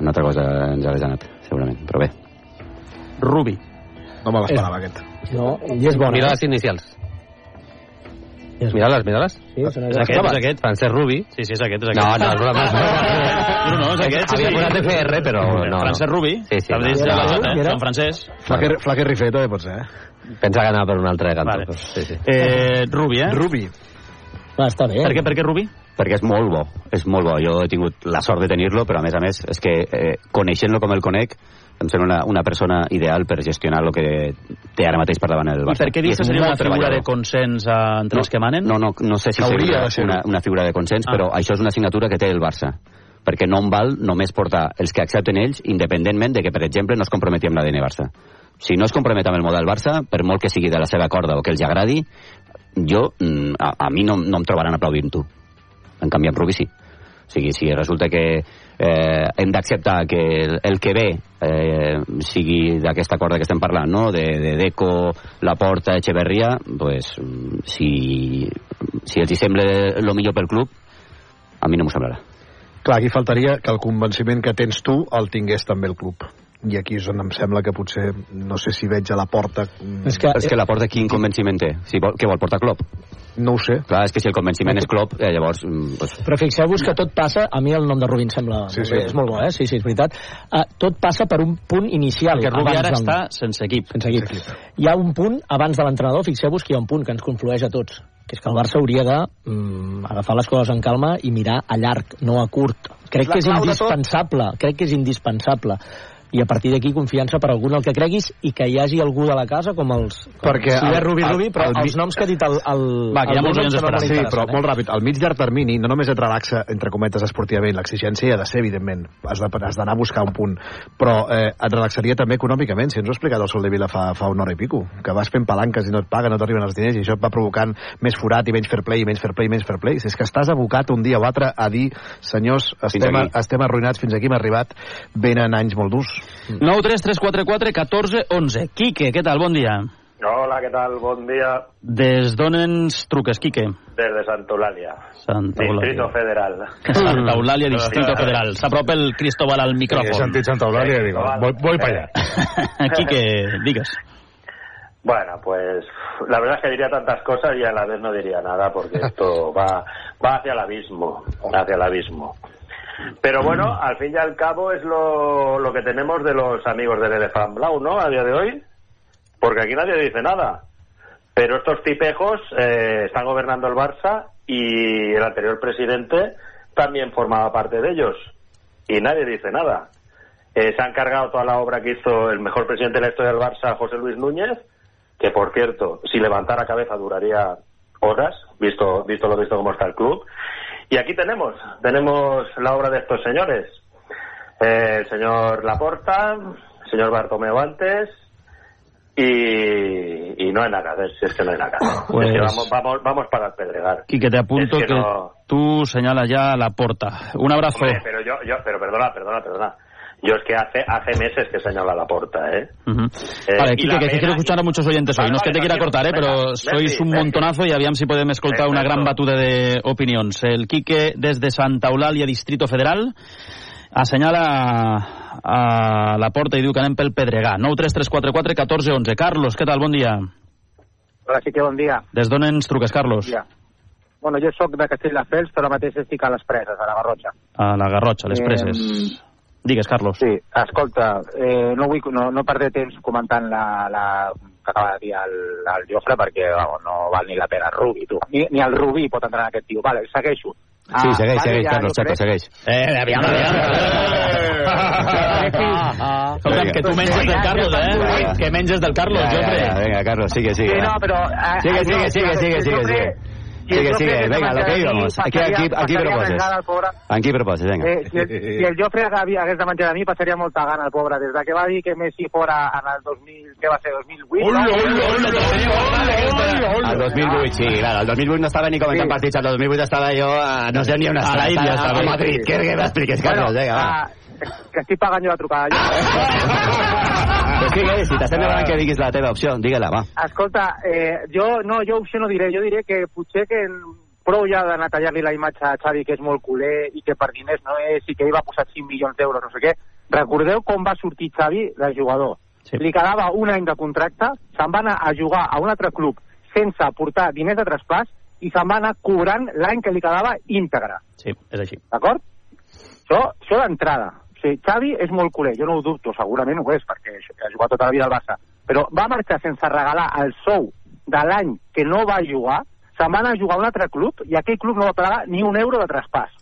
una altra cosa ens hagués anat, segurament. Però bé. Rubi. No me l'esperava, aquest. No, i és bona. Mira eh? les inicials. Mira-les, mira-les. Sí, són És aquest, és aquest. Francesc Rubi. Sí, sí, és aquest, és No, aquest. no, és broma. és broma. No, no, és aquest. sí, Havia posat FR, però no. no. Francesc Rubi. Sí, sí. T'has dit no. de la No, eh? Sant Francesc. Flaque, flaque Rifeto, eh, pot ser, eh? Pensa que anava per un altre cantó. Vale. Sí, sí. Eh, Rubi, eh? Rubi. Va, està bé. Per què, per què Rubi? Perquè és molt bo, és molt bo. Jo he tingut la sort de tenir-lo, però a més a més és que eh, coneixent-lo com el conec, em sembla una, una persona ideal per gestionar el que té ara mateix per davant el I Barça. per què dius que seria una figura treballador. de consens eh, entre els que manen? No, no, no sé si Hauria seria una, una figura de consens, Ah. però això és una assignatura que té el Barça perquè no em val només portar els que accepten ells, independentment de que, per exemple, no es comprometi amb l'ADN Barça. Si no es compromet amb el model Barça, per molt que sigui de la seva corda o que els agradi, jo, mm, a, a mi no, no em trobaran aplaudint-ho. En canvi, amb Rubi sí. O sigui, si resulta que eh, hem d'acceptar que el, el que ve eh, sigui d'aquesta corda que estem parlant, no? de, de Deco, Laporta, Echeverria, pues, si, si els hi sembla el millor pel club, a mi no m'ho semblarà. Clar, aquí faltaria que el convenciment que tens tu el tingués també el club. I aquí és on em sembla que potser, no sé si veig a la porta... És que, És que la porta quin convenciment té? Si vol, què vol portar Klopp? No ho sé. Clar, és que si el convenciment és Klopp, eh, llavors... mm, Pues, Però fixeu-vos que tot passa, a mi el nom de Rubin sembla Sí, sí. és molt bo, eh? Sí, sí, és veritat. Uh, tot passa per un punt inicial. Perquè Rubi abans ara del- està sense equip. sense equip. Hi ha un punt abans de l'entrenador, fixeu-vos que hi ha un punt que ens conflueix a tots, que és que el Barça hauria de mm, agafar les coses en calma i mirar a llarg, no a curt. Crec La que és indispensable, crec que és indispensable. I a partir d'aquí confiança per algun el que creguis i que hi hagi algú de la casa com els com Perquè si el- Rubi el- Rubi però el- els noms que ha dit el, el, Va, que hi ha el molts anys esperant. Sí, però interessants, molt ràpid. Al mig llarg termini no només et relaxa, entre cometes, esportivament. L'exigència hi ha de ser, evidentment. Has d'anar a buscar un punt. Però eh, et relaxaria també econòmicament. Si ens ho ha explicat el Sol de Vila fa, fa una hora i pico. Que vas fent palanques i no et paguen, no t'arriben els diners i això et va provocant més forat i menys fair play i menys fair play i menys fair play. Si és que estàs abocat un dia o altre a dir senyors, estem, estem arruïnats, fins aquí hem arribat, venen anys molt durs. 9 3 3 4 4 14 11. Quique, què tal? Bon dia. Hola, ¿qué tal? Buen día Des d'on ens truques, Quique? desde Santa Eulalia, Santa Distrito Federal. Santa Eulàlia, Distrito Federal. S'apropa el Cristóbal al micròfon. He sentit Santa Eulàlia i dic, voy, voy para allá. Quique, digues. Bueno, pues la verdad es que diría tantas cosas y a la vez no diría nada porque esto va, va hacia el abismo, hacia el abismo. Pero bueno, al fin y al cabo es lo, que tenemos de los amigos del Elefant Blau, ¿no? A día de hoy. Porque aquí nadie dice nada. Pero estos tipejos eh, están gobernando el Barça y el anterior presidente también formaba parte de ellos. Y nadie dice nada. Eh, se han cargado toda la obra que hizo el mejor presidente de la historia del Barça, José Luis Núñez, que por cierto, si levantara cabeza duraría horas, visto, visto lo visto como está el club. Y aquí tenemos, tenemos la obra de estos señores. Eh, el señor Laporta, el señor Bartomeu antes, y, y no hay nada que hacer, si es que no hay nada que hacer. Pues- Es que vamos, vamos, vamos para el Pedregar. Quique, te apunto Es que, que no- tú señalas ya la porta. Un abrazo. Hombre, pero yo, yo, pero perdona, perdona, perdona. Yo es que hace, hace meses que señala la puerta, ¿eh? Ujú. Eh, vale, y Quique, que pena- quiero escuchar a muchos oyentes hoy. Vale, no es que te vale, quiera cortar, eh, tranquilo. pero Venga, sois Messi, un Messi. montonazo y aviam si podem escoltar una Perfecto. gran batuda de opinions. El Quique, desde Santa Eulàlia, Distrito Federal, assenyala a la porta i diu que anem pel Pedregà. 9 3 3 4 4 14 11. Carlos, què tal? Bon dia. Hola, sí que bon dia. Des d'on ens truques, Carlos? Ja. Bueno, jo sóc de Castelldefels, però ara mateix estic a les preses, a la Garrotxa. A la Garrotxa, a les Eh, preses. Digues, Carlos. Sí, escolta, eh, no vull no, no perdre temps comentant la, la que acaba de dir el, el Jofre perquè vamos, no val ni la pena Rubi, tu. Ni, ni el Rubí pot entrar en aquest tio. Vale, segueixo. Sí, segueix, vale, segueix, ja, Carlos, Chato, crec- segueix. Eh, aviam, aviam. Escolta'm, que tu menges del Carlos, eh? Que menges del Carlos, Ja, ja, Jofre. ja, venga, Carlos, sigue, sigue. Sí, no, però... ah, Sigue, ah, sigue, sigue, si sigue, sigue, sigue. Sigue, venga, lo que íbamos. Aquí, aquí, aquí proposes. Aquí proposes, venga. Eh, si, el, si el Jofre hagués de menjar de mi, passaria molta gana, el pobre. Des de que va dir que Messi fora en el 2000, què va ser, 2008? Hola, no? hola, hola, El 2008, sí, claro, el 2008 no estava ni comentant Sí. partits, el 2008 estava jo, a, no sé ni on A estava, la Índia estava a Madrid. Sí. Què que m'expliques, Carlos? Bueno, Vinga, va. Ah, que estic pagant jo la trucada. Pues sigue, si t'estem demanant que diguis la teva opció, digue-la, va. Escolta, eh, jo, no, jo opció no diré, jo diré que potser que prou ja d'anar a tallar-li la imatge a Xavi, que és molt culer i que per diners no és, i que ell va posar 5 milions d'euros, no sé què. Recordeu com va sortir Xavi de jugador? Sí. Li quedava un any de contracte, se'n va anar a jugar a un altre club sense portar diners de traspàs i se'n va anar cobrant l'any que li quedava íntegre. Sí, és així. D'acord? Això, això d'entrada. Sigui, Xavi és molt culer, jo no ho dubto, segurament ho és, perquè ha jugat tota la vida al Barça. Però va marxar sense regalar el sou de l'any que no va jugar, se'n va anar a jugar a un altre club i aquell club no va pagar ni un euro de traspàs.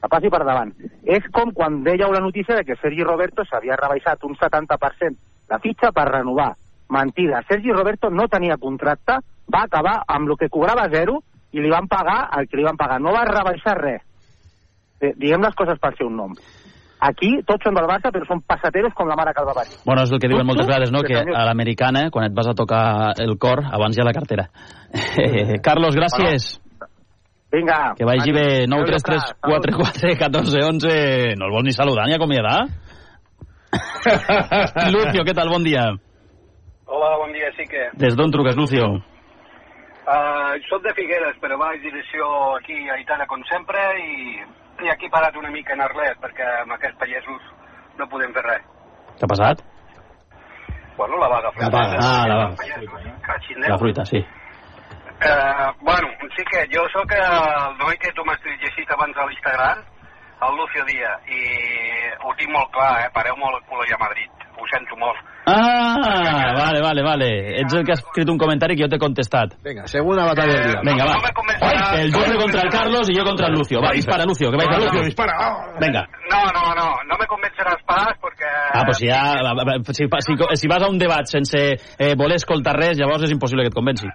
Que passi per davant. És com quan dèieu la notícia de que Sergi Roberto s'havia rebaixat un 70% la fitxa per renovar. Mentida. Sergi Roberto no tenia contracte, va acabar amb el que cobrava zero i li van pagar el que li van pagar. No va rebaixar res. Eh, diguem les coses pel seu nom. Aquí tots són del Barça, però són passateros com la mare que el va parir. Bueno, és el que diuen Tu, tu, moltes vegades, no? que a l'americana, quan et vas a tocar el cor, abans hi ha la cartera. Eh, Carlos, gràcies. Vinga. Que vagi bé. 9 Adéu, 3 3 4 4 14 11 No el vols ni saludar ni acomiadar? Lucio, què tal? Bon dia. Hola, bon dia, sí que... Des d'on truques, Lucio? Uh, soc de Figueres, però vaig direcció aquí a Itana, com sempre, i, i aquí parat una mica en Arles, perquè amb aquests pagesos no podem fer res. Què ha passat? Bueno, la vaga La vaga. Ah, la vaga. Catxineu. La fruita, sí. Uh, bueno, sí que jo sóc el noi que tu m'has llegit abans a l'Instagram, el Lucio Díaz, i ho tinc molt clar, eh? Pareu molt el cul a Madrid. Ho sento molt. Ah, vale, vale, vale. Ets el que has escrit un comentari que jo t'he contestat. Vinga, segona batalla del dia. Vinga, va. No me El Jofre contra el Carlos y yo contra el Lucio. Va, dispara, Lucio, que vais a Lucio, dispara. Venga. No, no, no, no me convenceràs pas perquè... Ah, pues si, ja, si, si, si vas a un debat sense eh, voler escoltar res, llavors és impossible que et convenci.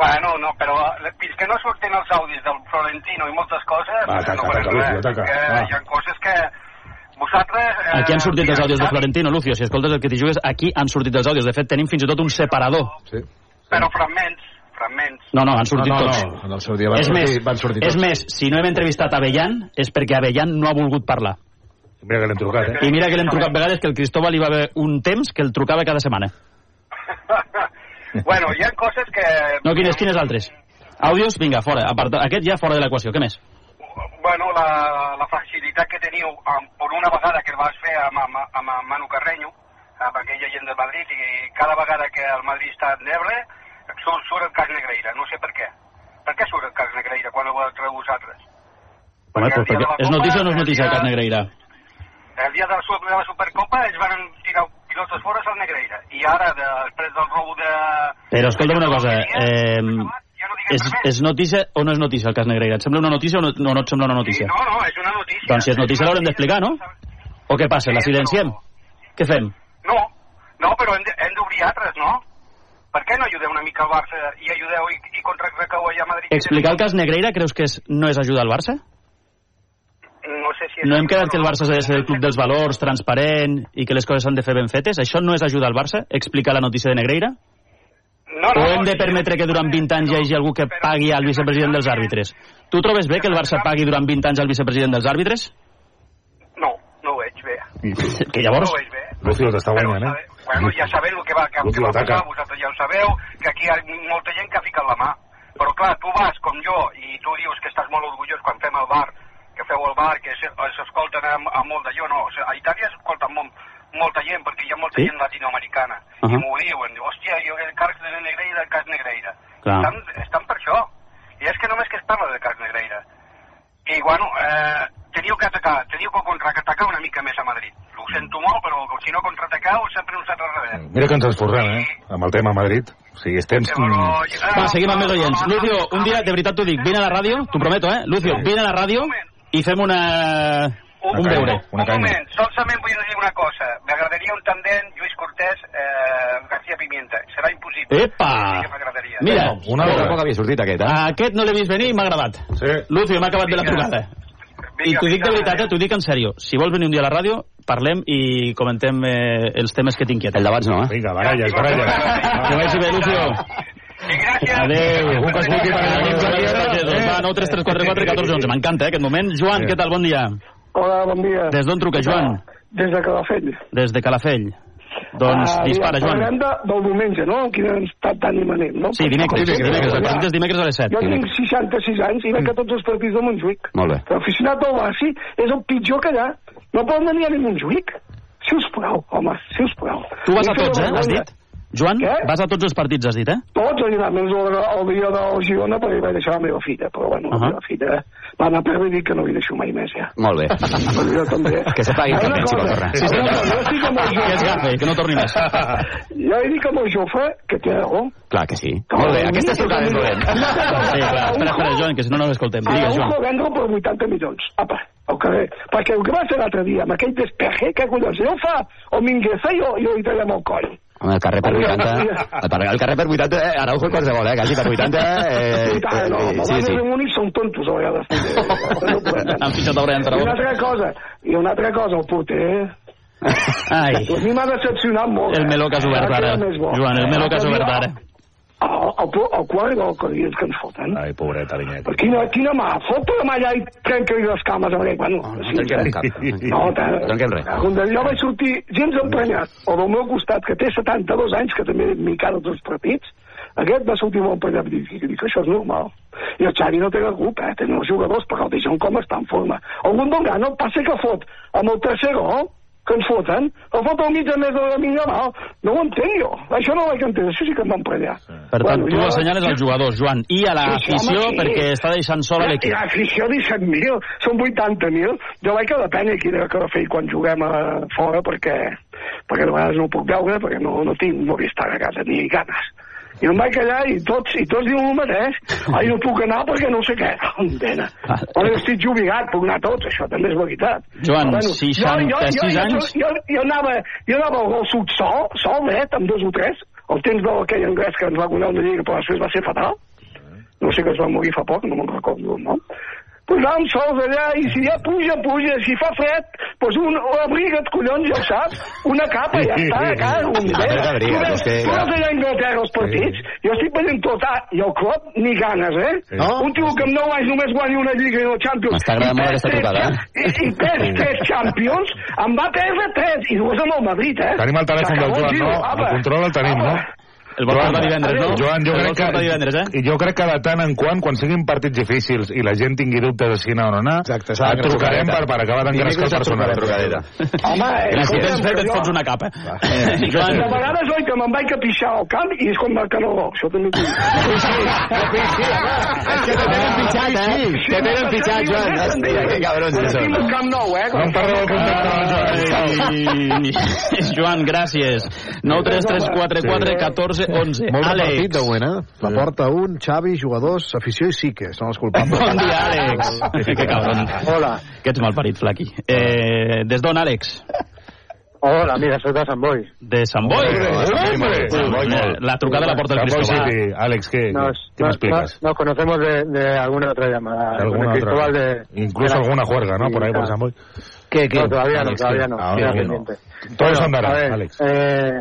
Bueno, no, però fins que no surten els àudis del Florentino i moltes coses... Va, ataca, no ataca, Lucio, va. Hi ha coses que vosaltres... Eh, Aquí han sortit els àudios de Florentino, Lucio. Si escoltes el que t'hi jugues, aquí han sortit els àudios. De fet, tenim fins i tot un separador. Sí. Però fragments, fragments. No, no, han sortit No, no, tots. no, en el seu dia van és sortir- més, van sortir és tots. més, si no hem entrevistat Avellan és perquè Avellan no ha volgut parlar. Mira que l'hem trucat, eh? I mira que l'hem trucat vegades que el Cristóbal hi va haver un temps que el trucava cada setmana. Bueno, hi ha coses que... No, quines, quines altres? Àudios, vinga, fora. Aparta, aquest ja fora de l'equació. Què més? Bueno, la, la facilitat que teniu amb, per una vegada que el vas fer amb, amb, amb, amb Manu Carreño, amb aquella gent del Madrid, i cada vegada que el Madrid està en neble, surt, surt el cas Negreira, no sé per què. Per què surt el cas Negreira quan ho treu vosaltres? Home, però perquè és notícia o no és notícia el cas Negreira? El dia de la, de la Supercopa ells van tirar pilotes fora al Negreira, i ara, de, després del robo de... Però escolta'm una cosa, eh, és, és notícia o no és notícia el cas Negreira? Et sembla una notícia o no, no, no et sembla una notícia? No, no, és una notícia. Doncs si és notícia l'haurem d'explicar, no? O què passa, la silenciem? Què fem? No, no, però hem d'obrir altres, no? Per què no ajudeu una mica al Barça i ajudeu i, i contrarecau allà a Madrid? Explicar el cas Negreira creus que és, no és ajudar al Barça? No sé si... No hem quedat que el Barça ha de ser el club dels valors, transparent i que les coses s'han de fer ben fetes? Això no és ajudar al Barça? Explicar la notícia de Negreira? No, o hem de permetre que durant 20 anys hi hagi algú que pagui al vicepresident dels àrbitres? Tu trobes bé que el Barça pagui durant 20 anys al vicepresident dels àrbitres? No, no ho veig bé. Que llavors... No ho veig bé. Lucio t'està guanyant, eh? Bueno, ja sabeu el que va, que, que va passar, vosaltres ja ho sabeu, que aquí hi ha molta gent que ha ficat la mà. Però clar, tu vas com jo i tu dius que estàs molt orgullós quan fem el bar, que feu el bar, que se- s'escolten a, a molt de jo, no. O sigui, a Itàlia s'escolten molt, molta gent, perquè hi ha molta Sí? gent latinoamericana. Uh I -huh. m'ho diuen, diu, hòstia, jo el cas de Negreira, el cas Negreira. Clar. Estan, estan per això. I és que només que es parla del cas Negreira. I, bueno, eh, teniu que atacar, teniu que contraatacar una mica més a Madrid. Ho sento molt, però si no contraatacau, sempre uns altres rebem. Mira que ens esforcem, eh? Amb el tema Madrid. O sigui, estem... Va, seguim amb més oients. Lucio, un dia, de veritat t'ho dic, vine a la ràdio, t'ho prometo, eh? Lucio, vine a la ràdio i fem una... un veure. Una Un moment, solament vull dir una cosa. M'agradaria un tandem Lluís Cortés, eh, García Pimienta. Serà impossible. Epa! Sí que m'agradaria. Mira, Una altra poc havia sortit aquest, eh? Aquest no l'he vist venir i m'ha agradat. Sí. Lucio, m'ha acabat de la trucada. I t'ho dic de veritat, eh? t'ho dic en sèrio. Si vols venir un dia a la ràdio, parlem i comentem eh, els temes que t'inquieten. El debats no, eh? Vinga, baralles, baralles. Que vagi bé, Lucio. Adéu. Un que escolti per Va, 9 3 3 4 4 14 11. M'encanta, eh, aquest moment. Joan, què tal? Bon dia. Hola, bon dia. Des d'on truca, Joan? Des de Calafell. Des de Calafell. Doncs Ah, dispara, mira, Parlem Joan. de, del diumenge, no? Quin estat d'ànim anem, no? Sí, dimecres, dimecres. Partit és dimecres a les 7. Jo tinc 66 anys i veig a tots els partits de Montjuïc. Molt bé. L'aficionat del Barça és el pitjor que hi ha. No poden venir a Montjuïc. Si us plau, home, si us plau. Tu vas a tots, eh? Has dit? Joan, vas a tots els partits, has dit, eh? Tots, he anat menys el, el dia del Girona perquè vaig deixar la meva filla, però bueno, la Ahà. meva filla va anar a perdre i dic que no hi deixo mai més, ja. Molt bé. Però jo també. Que se pagui si vol tornar. ha una cosa, jo estic amb el Que és Jofre. gafe, que no torni més. Jo he dit amb el Jofre que té raó. Clar que sí. Molt bé, aquesta trucada és dolent. Sí, clar, espera, espera, Joan, que si no no l'escoltem. Digues, Joan. vendre per 80 milions. Apa, al carrer. Perquè el que va fer l'altre dia, amb aquell despeje, que collons, ja ho fa o Mingueza i jo, jo hi tallem el coll. Home, el carrer per 80... El, par- el carrer per 80, eh, Araujo qualsevol, eh? Quasi per 80, eh, tant, no, eh, sí, sí, únics són tontos a vegades. No podem. Han fitxat a Brian I una altra cosa, i una altra cosa, el porter... Ai, A mi m'ha decepcionat molt. el meló que has obert ara. Joan, el meló que has obert ara. El, el, el quart gol que dius que ens foten. Ai, pobreta, Vinyet. Quina, quina mà? Fot la mà allà i trenca-li les cames a mi. Bueno, No sí, trenquem eh? cap. No, tant. Trenquem res. Quan jo vaig sortir gens emprenyat, o del meu costat, que té 72 anys, que també m'hi els partits, aquest va sortir molt emprenyat i dic, dic, això és normal. I el Xavi no té la culpa, eh? tenen els jugadors, però el deixen com està en forma. El Gundongano passa que fot amb el tercer gol, que ens foten, el fot al mig a més de la minga mal. No ho entenc jo. Això no ho vaig entendre, això sí que em va emprenyar. Per tant, Bueno, tu jo- assenyales els jugadors, Joan, i a Sí, sí, l'afició home, sí. perquè està deixant sol I l'equip. l'afició 17.000, són 80.000. Jo vaig a la pena aquí de Calafell quan juguem a fora perquè, perquè de vegades no ho puc veure, perquè no, no tinc Movistar a casa ni ganes. I em vaig callar i tots, i tots diuen el mateix. Ai, no puc anar perquè no sé què. Pena. Però jo estic jubilat, puc anar tots, això també és veritat. Joan, Però, 66 jo, jo, jo, anys. Jo, jo, jo, anava, jo anava al sud sol, sol, eh, amb dos o tres, el temps d'aquell anglès que ens va guanyar una lliga, però després va ser fatal. No sé que es va morir fa poc, no me'n recordo el nom. Pues anàvem sols allà i si ja puja, puja. Si fa fred, pues un, abriga't, collons, ja ho saps. Una capa, ja està, a casa. Un abriga't, tu veus, tu veus allà a Anglaterra els partits, jo estic veient tot, ah, i el club, ni ganes, eh? No? Un tio que amb 9 anys només guanya una lliga i una Champions. M'està agradant molt aquesta tres trucada, cha- I, i perd tres Champions, em va perdre tres, i dues amb el Madrid, eh? Tenim el telèfon del Joan, no? apa. El control el tenim, no? El vols portar divendres, no? Joan, jo El crec que, divendres, eh? jo crec que de tant en quant, quan siguin partits difícils i la gent tingui dubtes de si anar o no anar, Exacte, et trucarem per, per acabar d'engrescar el personal. Trucadeta. Home, eh, si tens escolta'm, fred que et fots una capa. I Joan, de vegades, oi, que me'n vaig a pixar al camp i és com el Caneló, això també t'ho dic. Que te tenen pitjat, eh? Te tenen pitjat, Joan. Que cabrons que Estic són. al Camp Nou, eh? No em parleu del contracte, Ai, Joan, gràcies. 9 3 3 4 4 14 11. Molt Àlex. repartit, de moment, eh? La porta un, Xavi, jugadors, afició i Sique, són els culpables. Bon dia, Àlex. Que cabron. Hola. Que ets malparit, Flaqui. Eh, des d'on, Àlex? Hola, mira, soy de Sant Boi. De Sant Boi. Boi. La trucada la porta el Sant Boi Cristóbal. City. Àlex, ¿qué, Nos, ¿qué explicas? nos conocemos de, de alguna otra llamada. ¿De alguna otra? de- Incluso de la- alguna juerga, ¿no? Por ahí, por Sí, San Boy. ¿Qué, qué? No, todavía no, Alex, todavía no. Ah, queda bueno. pendiente. Todo eso Bueno, andará, a ver, Alex. Eh,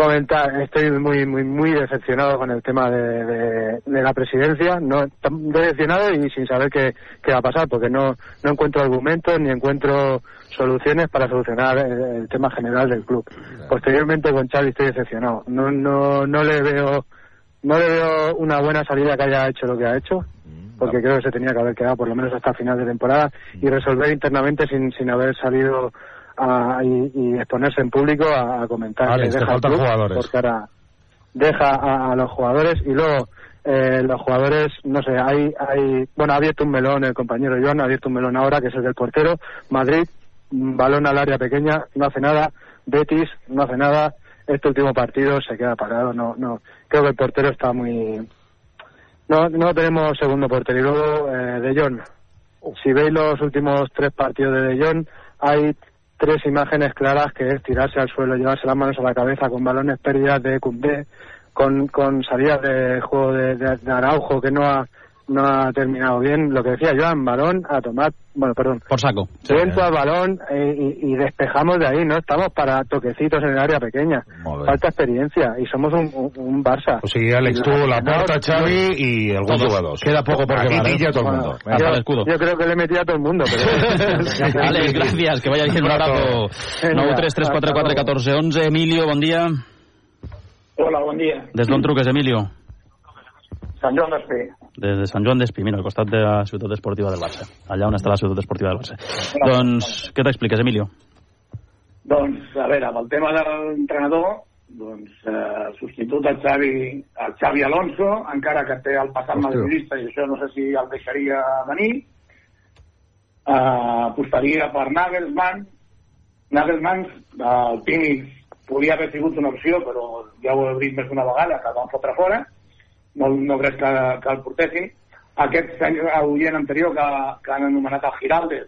comentar, estoy muy, muy, muy decepcionado con el tema de, de, de la presidencia. No, decepcionado y sin saber qué, qué va a pasar, porque no, no encuentro argumentos ni encuentro soluciones para solucionar el, el tema general del club. Posteriormente con Xavi estoy decepcionado. No, no, no le veo, no le veo una buena salida que haya hecho lo que ha hecho porque creo que se tenía que haber quedado por lo menos hasta final de temporada y resolver internamente sin, sin haber salido a, y, y exponerse en público a, a comentar Alex, deja faltan jugadores. porque ahora deja a, a los jugadores y luego eh, los jugadores, no sé, hay, hay, bueno, ha abierto un melón el compañero Joan, ha abierto un melón ahora que es el del portero, Madrid, mm, balón al área pequeña, no hace nada, Betis, no hace nada, este último partido se queda parado, no, no, creo que el portero está muy, no, no tenemos segundo portero. Y luego, eh, De Jong. Si veis los últimos tres partidos de De Jong, hay tres imágenes claras que es tirarse al suelo, llevarse las manos a la cabeza con balones pérdidas de Koundé, con, con salidas de juego de Araujo que no ha, no ha terminado bien. Lo que decía Joan, balón a tomar, bueno, perdón, Por saco. Dentro al balón eh, y, y despejamos de ahí, no estamos para toquecitos en el área pequeña. Falta experiencia y somos un, un, un Barça. O sigui, Àlex, tu, la porta, Xavi alguns Todos. jugadors. Queda poco por Aquí quemar, ¿eh? pilla todo el mundo. Bueno, Hasta el yo, escudo. yo creo que le metí a todo el mundo, pero... Àlex, gràcies, que vaya bien, un abrazo. 9 3 3 4 4 14 11. Emilio, bon dia. Hola, bon dia. Des d'on truques, Emilio? Sant Joan d'Espí. Des de Sant Joan d'Espí, mira, al costat de la ciutat esportiva del Barça. Allà on està la ciutat esportiva del Barça. Doncs, què t'expliques, Emilio? Doncs, a veure, amb el tema de l'entrenador, doncs, eh, el substitut del Xavi, el Xavi Alonso, encara que té el passat Hòstia. madridista, i això no sé si el deixaria venir, eh, apostaria per Nagelsmann. Nagelsmann, el Pini podia haver sigut una opció, però ja ho he dit més d'una vegada, que el van fotre fora. No, no crec que, que el portessin. Aquest senyor oient anterior que, que han anomenat el Giraldes,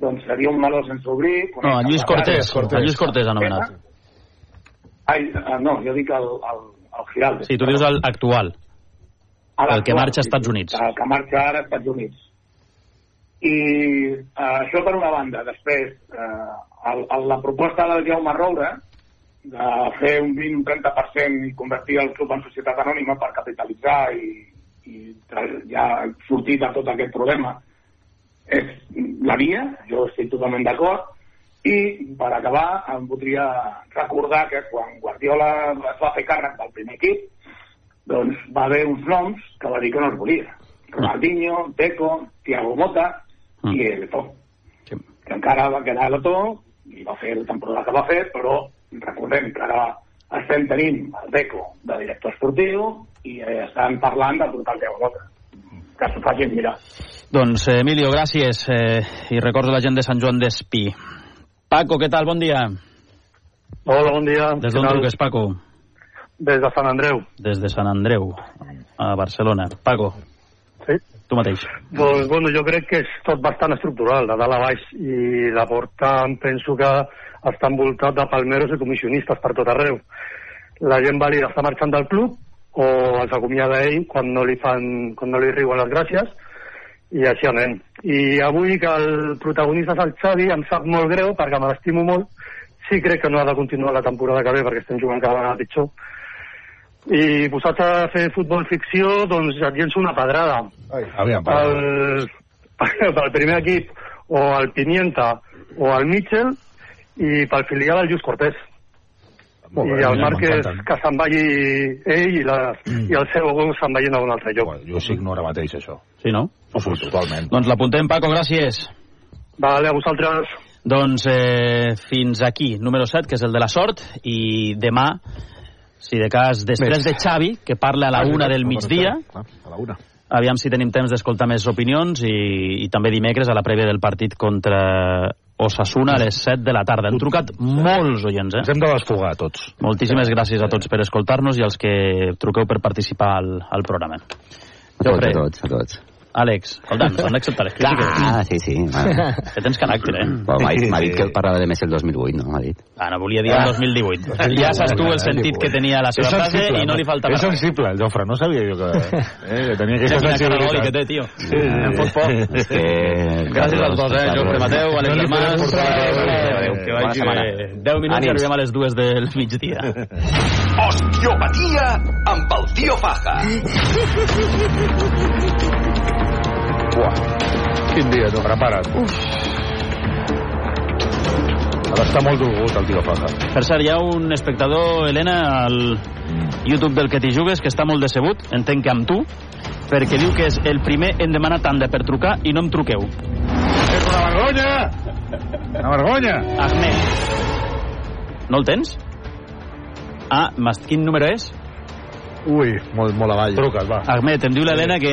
doncs seria un meló sense obrir. No, a Lluís Cortés. A Lluís Cortés anomenat. Ai, eh, no, jo dic el, el, el Giraldes. Sí, tu dius el actual. A el que l'actual, marxa a sí, Estats Units. El que marxa ara a Estats Units. I eh, això per una banda. Després, eh, el, el, la proposta del Jaume Roura de fer un 20-30% i convertir el club en societat anònima per capitalitzar i, i ja sortir de tot aquest problema és la via, jo estic totalment d'acord, i per acabar em voldria recordar que quan Guardiola es va fer càrrec del primer equip, doncs va haver uns noms que va dir que no es volia. Ronaldinho, Deco, Thiago Mota i Eto'o. Que encara va quedar a l'Eto'o i va fer la temporada que va fer, però recordem que ara estem tenint el Deco de director esportiu i eh, estan parlant de portar el Thiago Mota. Que s'ho facin mirar. Doncs, eh, Emilio, gràcies. Eh, I recordo la gent de Sant Joan d'Espí. Paco, què tal? Bon dia. Hola, bon dia. Des d'on truques, Paco? Des de Sant Andreu. Des de Sant Andreu, a Barcelona. Paco. Sí. Tu mateix. Doncs, bueno, jo crec que és tot bastant estructural, de dalt a baix, i la porta em penso que està envoltat de palmeros i comissionistes per tot arreu. La gent vàlida està marxant del club o els acomiada ell quan no li fan, quan no li riuen les gràcies i així anem. I avui que el protagonista és el Xavi em sap molt greu perquè me l'estimo molt sí crec que no ha de continuar la temporada que ve perquè estem jugant cada vegada pitjor i posats a fer futbol ficció doncs et llenço una pedrada Aviam, el, pel primer equip o el Pimienta o el Mitchell i pel filial el Lluís Cortés Molt bé, i el mira, Marc és m'encanten. que se'n vagi ell i, la, i el seu gol se'n vagin a un altre lloc Jo signo ara mateix, això. Sí, no? Sí, totalment. Doncs l'apuntem, Paco, gràcies. Vale, a vosaltres. Doncs eh, fins aquí, número 7, que és el de la sort, i demà, si de cas, després Més. de Xavi, que parla a la Ah, una del migdia, A la una. aviam si tenim temps d'escoltar més opinions, i, i també dimecres a la prèvia del partit contra Osasuna a les 7 de la tarda. Han trucat molts oients, eh? Ens hem de desfogar, tots. Moltíssimes gràcies a tots per escoltar-nos i als que truqueu per participar al, al programa. A tots, a tots, a tots. Àlex, escolta'm, s'han d'acceptar les crítiques. Ah, sí, sí. Ah. Que tens caràcter, eh? Bueno, M'ha dit que parlava de Messi el 2008, no? M'ha dit. Ah, no volia dir el 2018. Ja saps tu el sentit que tenia la seva És frase sensible, i no li faltava És res. sensible, el Jofre, no sabia jo que, eh, que tenia aquesta quina sensibilitat. d'oli que té, tio. Sí, Em fot por. És que... Gràcies als dos, eh? Jofre Mateu, Àlex Adéu, que vagi bé. 10 minuts i arribem a les dues del migdia. Osteopatia amb el tio Faja. Buah. Quin dia, tu, prepara't. Uf. Ha d'estar molt dolgut, el tio Faja. Per cert, hi ha un espectador, Helena, al YouTube del que t'hi jugues, que està molt decebut, entenc que amb tu, perquè diu que és el primer en demanar tanda per trucar i no em truqueu. És una vergonya! Una vergonya! Ahmed. No el tens? Ah, mas, quin número és? Ui, molt, molt avall. Truca't, va. Ahmed, em diu l'Helena que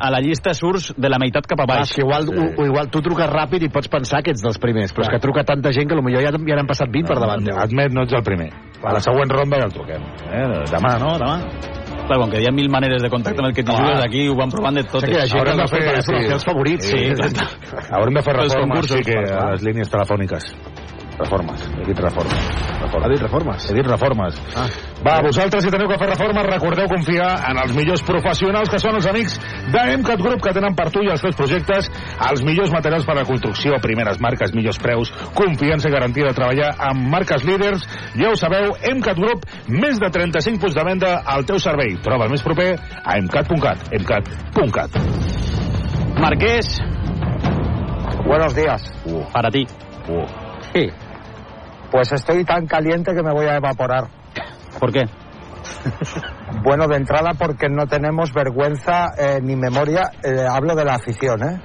a la llista surts de la meitat cap a Ah, baix. és que igual, sí. o, igual tu truques ràpid i pots pensar que ets dels primers, però és que truca tanta gent que potser ja, ja n'han passat 20 per davant. teu. Admet, no ets el primer. A la següent ronda ja el truquem. Eh? Demà, no? Demà? Clar, com que hi ha mil maneres de contacte amb el que t'hi jugues, aquí ho van provant de O sigui hi ha gent Haurem de no fer- sí. els favorits. Sí, clar. Haurem de fer reformes, concursos, sí que a les línies telefòniques. Reformes, he dit reformes. reformes. Ha dit reformes? He dit reformes. Ah. Va, vosaltres si teniu que fer reformes, recordeu confiar en els millors professionals que són els amics d'Emcat Group que tenen per tu i els teus projectes els millors materials per a la construcció, primeres marques, millors preus, confiança i garantia de treballar amb marques líders. Ja ho sabeu, Emcat Group, més de 35 punts de venda al teu servei. Troba el més proper a emcat.cat. emcat.cat. Marqués, Buenos días. para ti. Sí. Pues estoy tan caliente que me voy a evaporar. ¿Por qué? Bueno, de entrada porque no tenemos vergüenza eh, ni memoria. eh, hablo de la afición, ¿eh?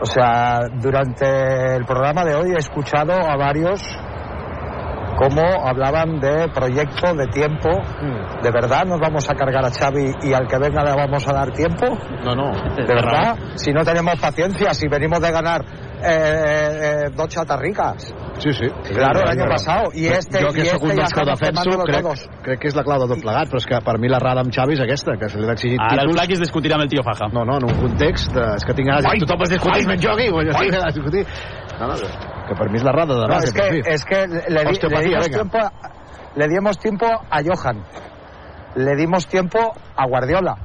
O sea, durante el programa de hoy he escuchado a varios cómo hablaban de proyecto, de tiempo. ¿De verdad nos vamos a cargar a Xavi y al que venga le vamos a dar tiempo? No, no. ¿De verdad? Si no tenemos paciencia, si venimos de ganar eh, eh, dos chatarricas. Sí, sí. Claro, el año pasado. I este, jo que sóc este un dels que defenso, crec, crec que és la clau de tot plegat, però és que per mi la rada amb Xavi és aquesta, que se li ha exigit Ara el títols. Flaquis discutirà amb el tio Faja. No, no, en un context de... És que tinc ganes... Ai, tothom es discuteix, ai, menys jo aquí, guanya, ai. sí, a discutir. No, no, que per mi és la rada de No, base. es que, per mi. es que le, di- le dimos tiempo, a- le dimos tiempo a Johan. Le dimos tiempo a Guardiola.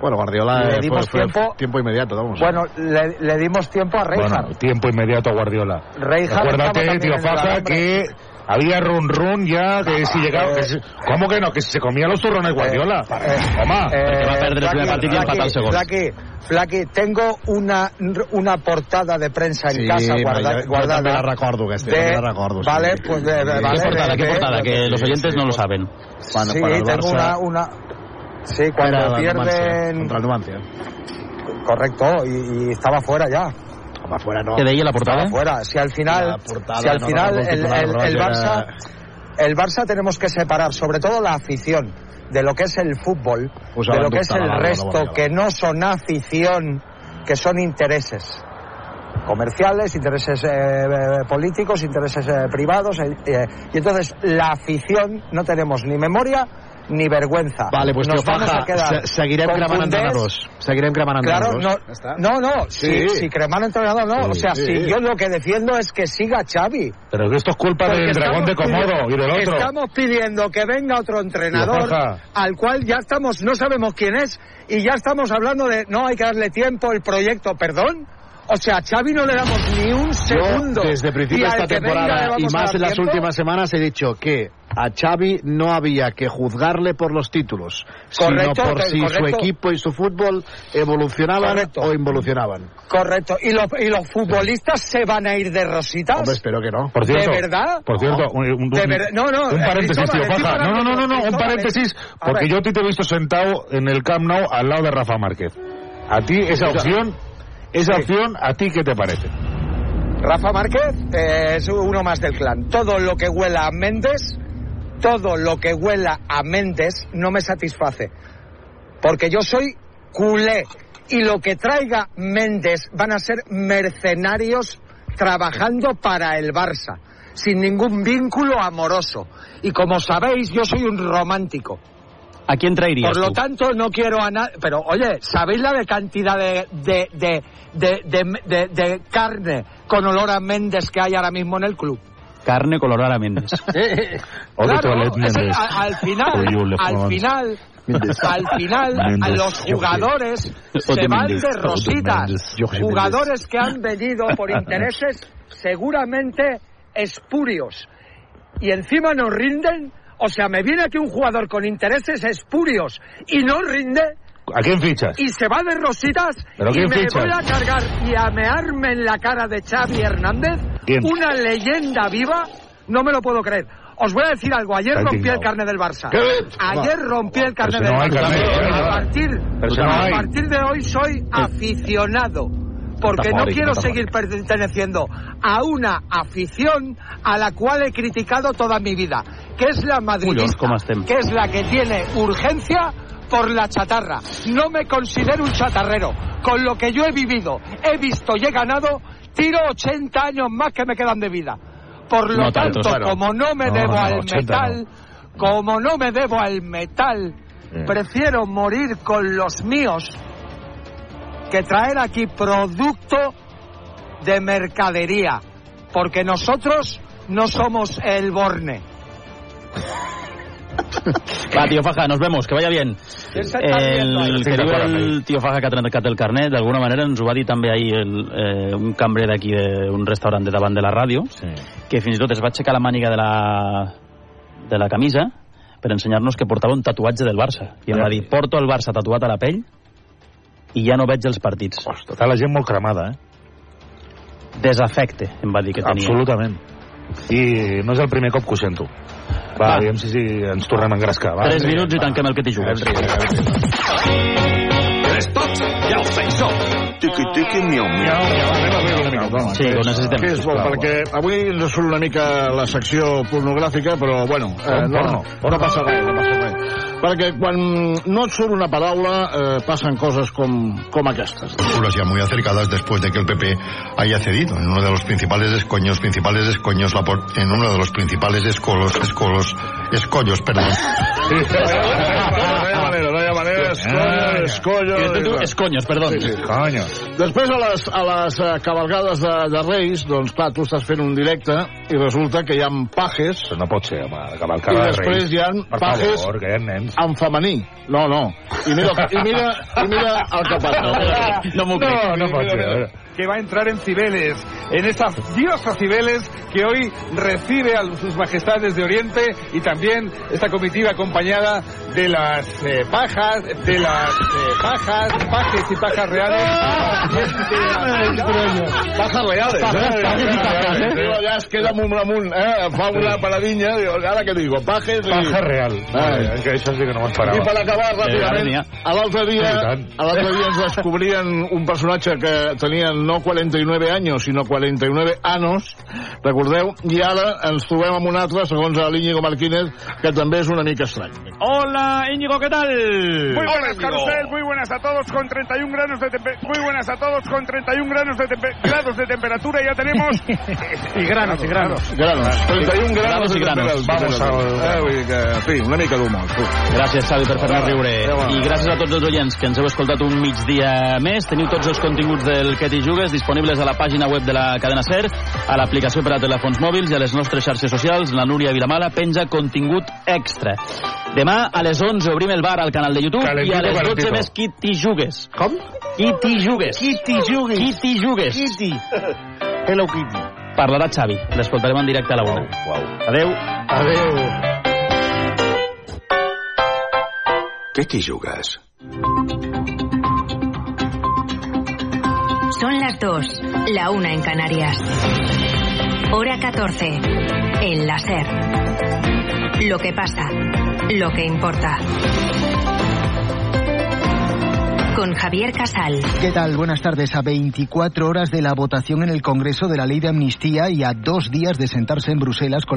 Bueno, Guardiola Le eh, dimos fue, fue tiempo- tiempo inmediato, vamos. Bueno, le, le dimos tiempo a Reijard. Bueno, tiempo inmediato a Guardiola. Reijard estaba Acuérdate, también tío Faja, que había run run ya, que si llegaba... Que si- ¿Cómo que no? Que si se comía los turrones Guardiola. Home, Eh, va a perder el primer partido y empata el segundo. Flaqui, Flaqui, tengo una, una portada de prensa en Sí, casa guarda- jo guardada. també la recordo, aquesta, també la recordo, sí. Vale, pues de, de- ¿Qué vale, ¿Qué portada? de- ¿Qué de- portada? Que los oyentes no lo saben. Cuando- sí, para el tengo Barça- una, una... Sí, cuando Numancia, pierden... Contra el Numancia. Correcto, y, y estaba fuera ya. Home, afuera no. ¿Qué deia la portada? Estaba fuera. Si al final, La portada, si al no final el Barça, el Barça tenemos que separar, sobre todo la afición, de lo que es el fútbol, Posava de lo que es el resto, que no son afición, que son intereses. comerciales, intereses eh, eh, políticos, intereses eh, privados. eh, eh, y entonces la afición no tenemos ni memoria ni vergüenza. Vale, pues Nos vamos Faja, a quedar se- seguirem cremant entrenadors. Seguirem cremant Claro, entrenadors. no, no, no, si, Sí. si cremar entrenador no, Sí, o sea, sí. si yo lo que defiendo es que siga Xavi. Pero que esto es culpa Porque del dragón de pidiendo- y del otro. Estamos pidiendo que venga otro entrenador al cual ya estamos, no sabemos quién es, y ya estamos hablando de no hay que darle tiempo el proyecto, perdón. O sea, a Xavi no le damos ni un segundo. Yo, desde el principio Y de esta venga temporada y más en las tiempo. últimas semanas he dicho que a Xavi no había que juzgarle por los títulos, Correcto, sino por si su equipo y su fútbol evolucionaban Correcto. o involucionaban. Correcto. ¿Y los, ¿Y los futbolistas se van a ir de rositas? Hombre, espero que no. Por cierto, ¿De verdad? Por cierto, un, un- De ver- no, no, un paréntesis, tío. No, no, no, no, no, un paréntesis, porque yo a ti te he visto sentado en el Camp Nou al lado de Rafa Márquez. A ti esa opción, esa Sí. opción, ¿a ti qué te parece? Rafa Márquez eh, es uno más del clan. Todo lo que huela a Méndez, todo lo que huela a Méndez no me satisface. Porque yo soy culé. Y lo que traiga Méndez van a ser mercenarios trabajando para el Barça, sin ningún vínculo amoroso. Y como sabéis, yo soy un romántico. ¿A quién traerías Por lo tú? tanto, no quiero a nadie. Pero, oye, ¿sabéis la de cantidad de, de, de, de, de- de- de carne con olor a Méndez que hay ahora mismo en el club? Carne colorada a Méndez. Ese- a- al final, al final, al final, a los jugadores se van de rositas. Jugadores que han venido por intereses seguramente espurios. Y encima no rinden. O sea, me viene aquí un jugador con intereses espurios y no rinde ¿A quién fichas? y se va de rositas ¿Pero y me fichas? voy a cargar y a mearme en la cara de Xavi Hernández, ¿Quién? una leyenda viva, no me lo puedo creer. Os voy a decir algo, ayer Está rompí el carnet del Barça. ¿Qué? Ayer rompí el carnet del Barça. carnet, a ¿eh? a partir de hoy soy aficionado. Porque no quiero seguir perteneciendo a una afición a la cual he criticado toda mi vida, que es la madridista, que es la que tiene urgencia por la chatarra. No me considero un chatarrero. Con lo que yo he vivido, he visto y he ganado, tiro 80 años más que me quedan de vida. Por lo No tanto, claro. como no me No, debo no, al 80 metal, como no me debo al metal, Eh. prefiero morir con los míos que traer aquí producto de mercadería. Porque nosotros no somos el Borne. Va, tío Faja, nos vemos, que vaya bien. El que diu el tio Faja que ha trencat el carnet, d'alguna manera ens ho va dir també ahir el, eh, un cambrer d'aquí d'un restaurant de davant de la ràdio, sí. que fins i tot es va aixecar la màniga de la, de la camisa per ensenyar-nos que portava un tatuatge del Barça. I em va dir, porto el Barça tatuat a la pell i ja no veig els partits. Ostres, està la gent molt cremada, eh? Desafecte, em va dir que tenia. Absolutament. I no és el primer cop que ho sento. Va, Va. aviam si, si ens tornem a engrescar. Va, Tres minuts i tanquem el que t'hi jugues. Tres tots i el sensor. Tiqui, tiqui, miau, miau. Sí, ho necessitem. Que és bo, perquè avui ens surt una mica la secció pornogràfica, però, bueno, eh, no, no, no passa res, no passa res. Perquè quan no et surt una paraula, eh, passen coses com, com aquestes. posturas ya muy acercadas después de que el PP haya cedido en uno de los principales escoños, principales escoños, la por- en uno de los principales escolos, escolos, escollos, perdón. No hi ha manera, no hi ha manera, escollo, escollo... I després tu, esconyos, perdó. Sí, sí. Coño. Després, a les, a les eh, cavalgades de, de Reis, doncs clar, tu estàs fent un directe i resulta que hi ha pajes... Però no pot ser, home, de I cavalcada de després Reis. hi ha Per pajes favor, que hi ha nens. en femení. No, no. I mira, i mira, i mira el que passa. No m'ho crec. No, no pot ser. que va a entrar en Cibeles, en esta diosa Cibeles que hoy recibe a sus majestades de Oriente y también esta comitiva acompañada de las eh, pajas, de las eh, pajas, pajes y pajas reales. Pajas reales, eh? Digo, ja es queda amunt amunt, eh? Fa una paradinha, digo, ara què digo? Pajes i... Paja real. Ai. Eh, que això sí que no m'ho I per acabar Eh, ràpidament, a l'altre dia, a l'altre dia ens descobrien un personatge que tenien no 49 anys, sinó 49 anos, recordeu, i ara ens trobem amb un altre, segons l'Íñigo Martínez, que també és una mica estrany. Hola, Íñigo, ¿qué tal? Muy buenas, Carusel, muy buenas a todos con 31 grados de temperatura. Muy buenas a todos con 31 grados de, tempe grados de temperatura. Ya tenemos. y granos, y granos. Granos. 31 granos, Granos i granos. Vamos al... Eh, vull dir que, en fi, una mica d'humor. Gràcies, Xavi, per fer-nos riure. I gràcies a tots els oients que ens heu escoltat un migdia més. Teniu tots els continguts del Que t'hi jugues disponibles a la pàgina web de la cadena SER, a l'aplicació per a telèfons mòbils i a les nostres xarxes socials. La Núria Vilamala penja contingut extra. Demà a les 11 obrim el bar al canal de YouTube Calentito, i a les 12 calentito. més Qui t'hi jugues. Com? Qui t'hi jugues. Qui t'hi jugues. Qui t'hi jugues. Kitty. Hello Kitty. Parlarà Xavi. L'escoltarem en directe a la 1. Adeu. Adeu. Què t'hi jugues? Son las 2, la una en Canarias. Hora 14, en la SER. Lo que pasa, lo que importa. Con Javier Casal. ¿Qué tal? Buenas tardes. A 24 horas de la votación en el Congreso de la ley de amnistía y a dos días de sentarse en Bruselas con la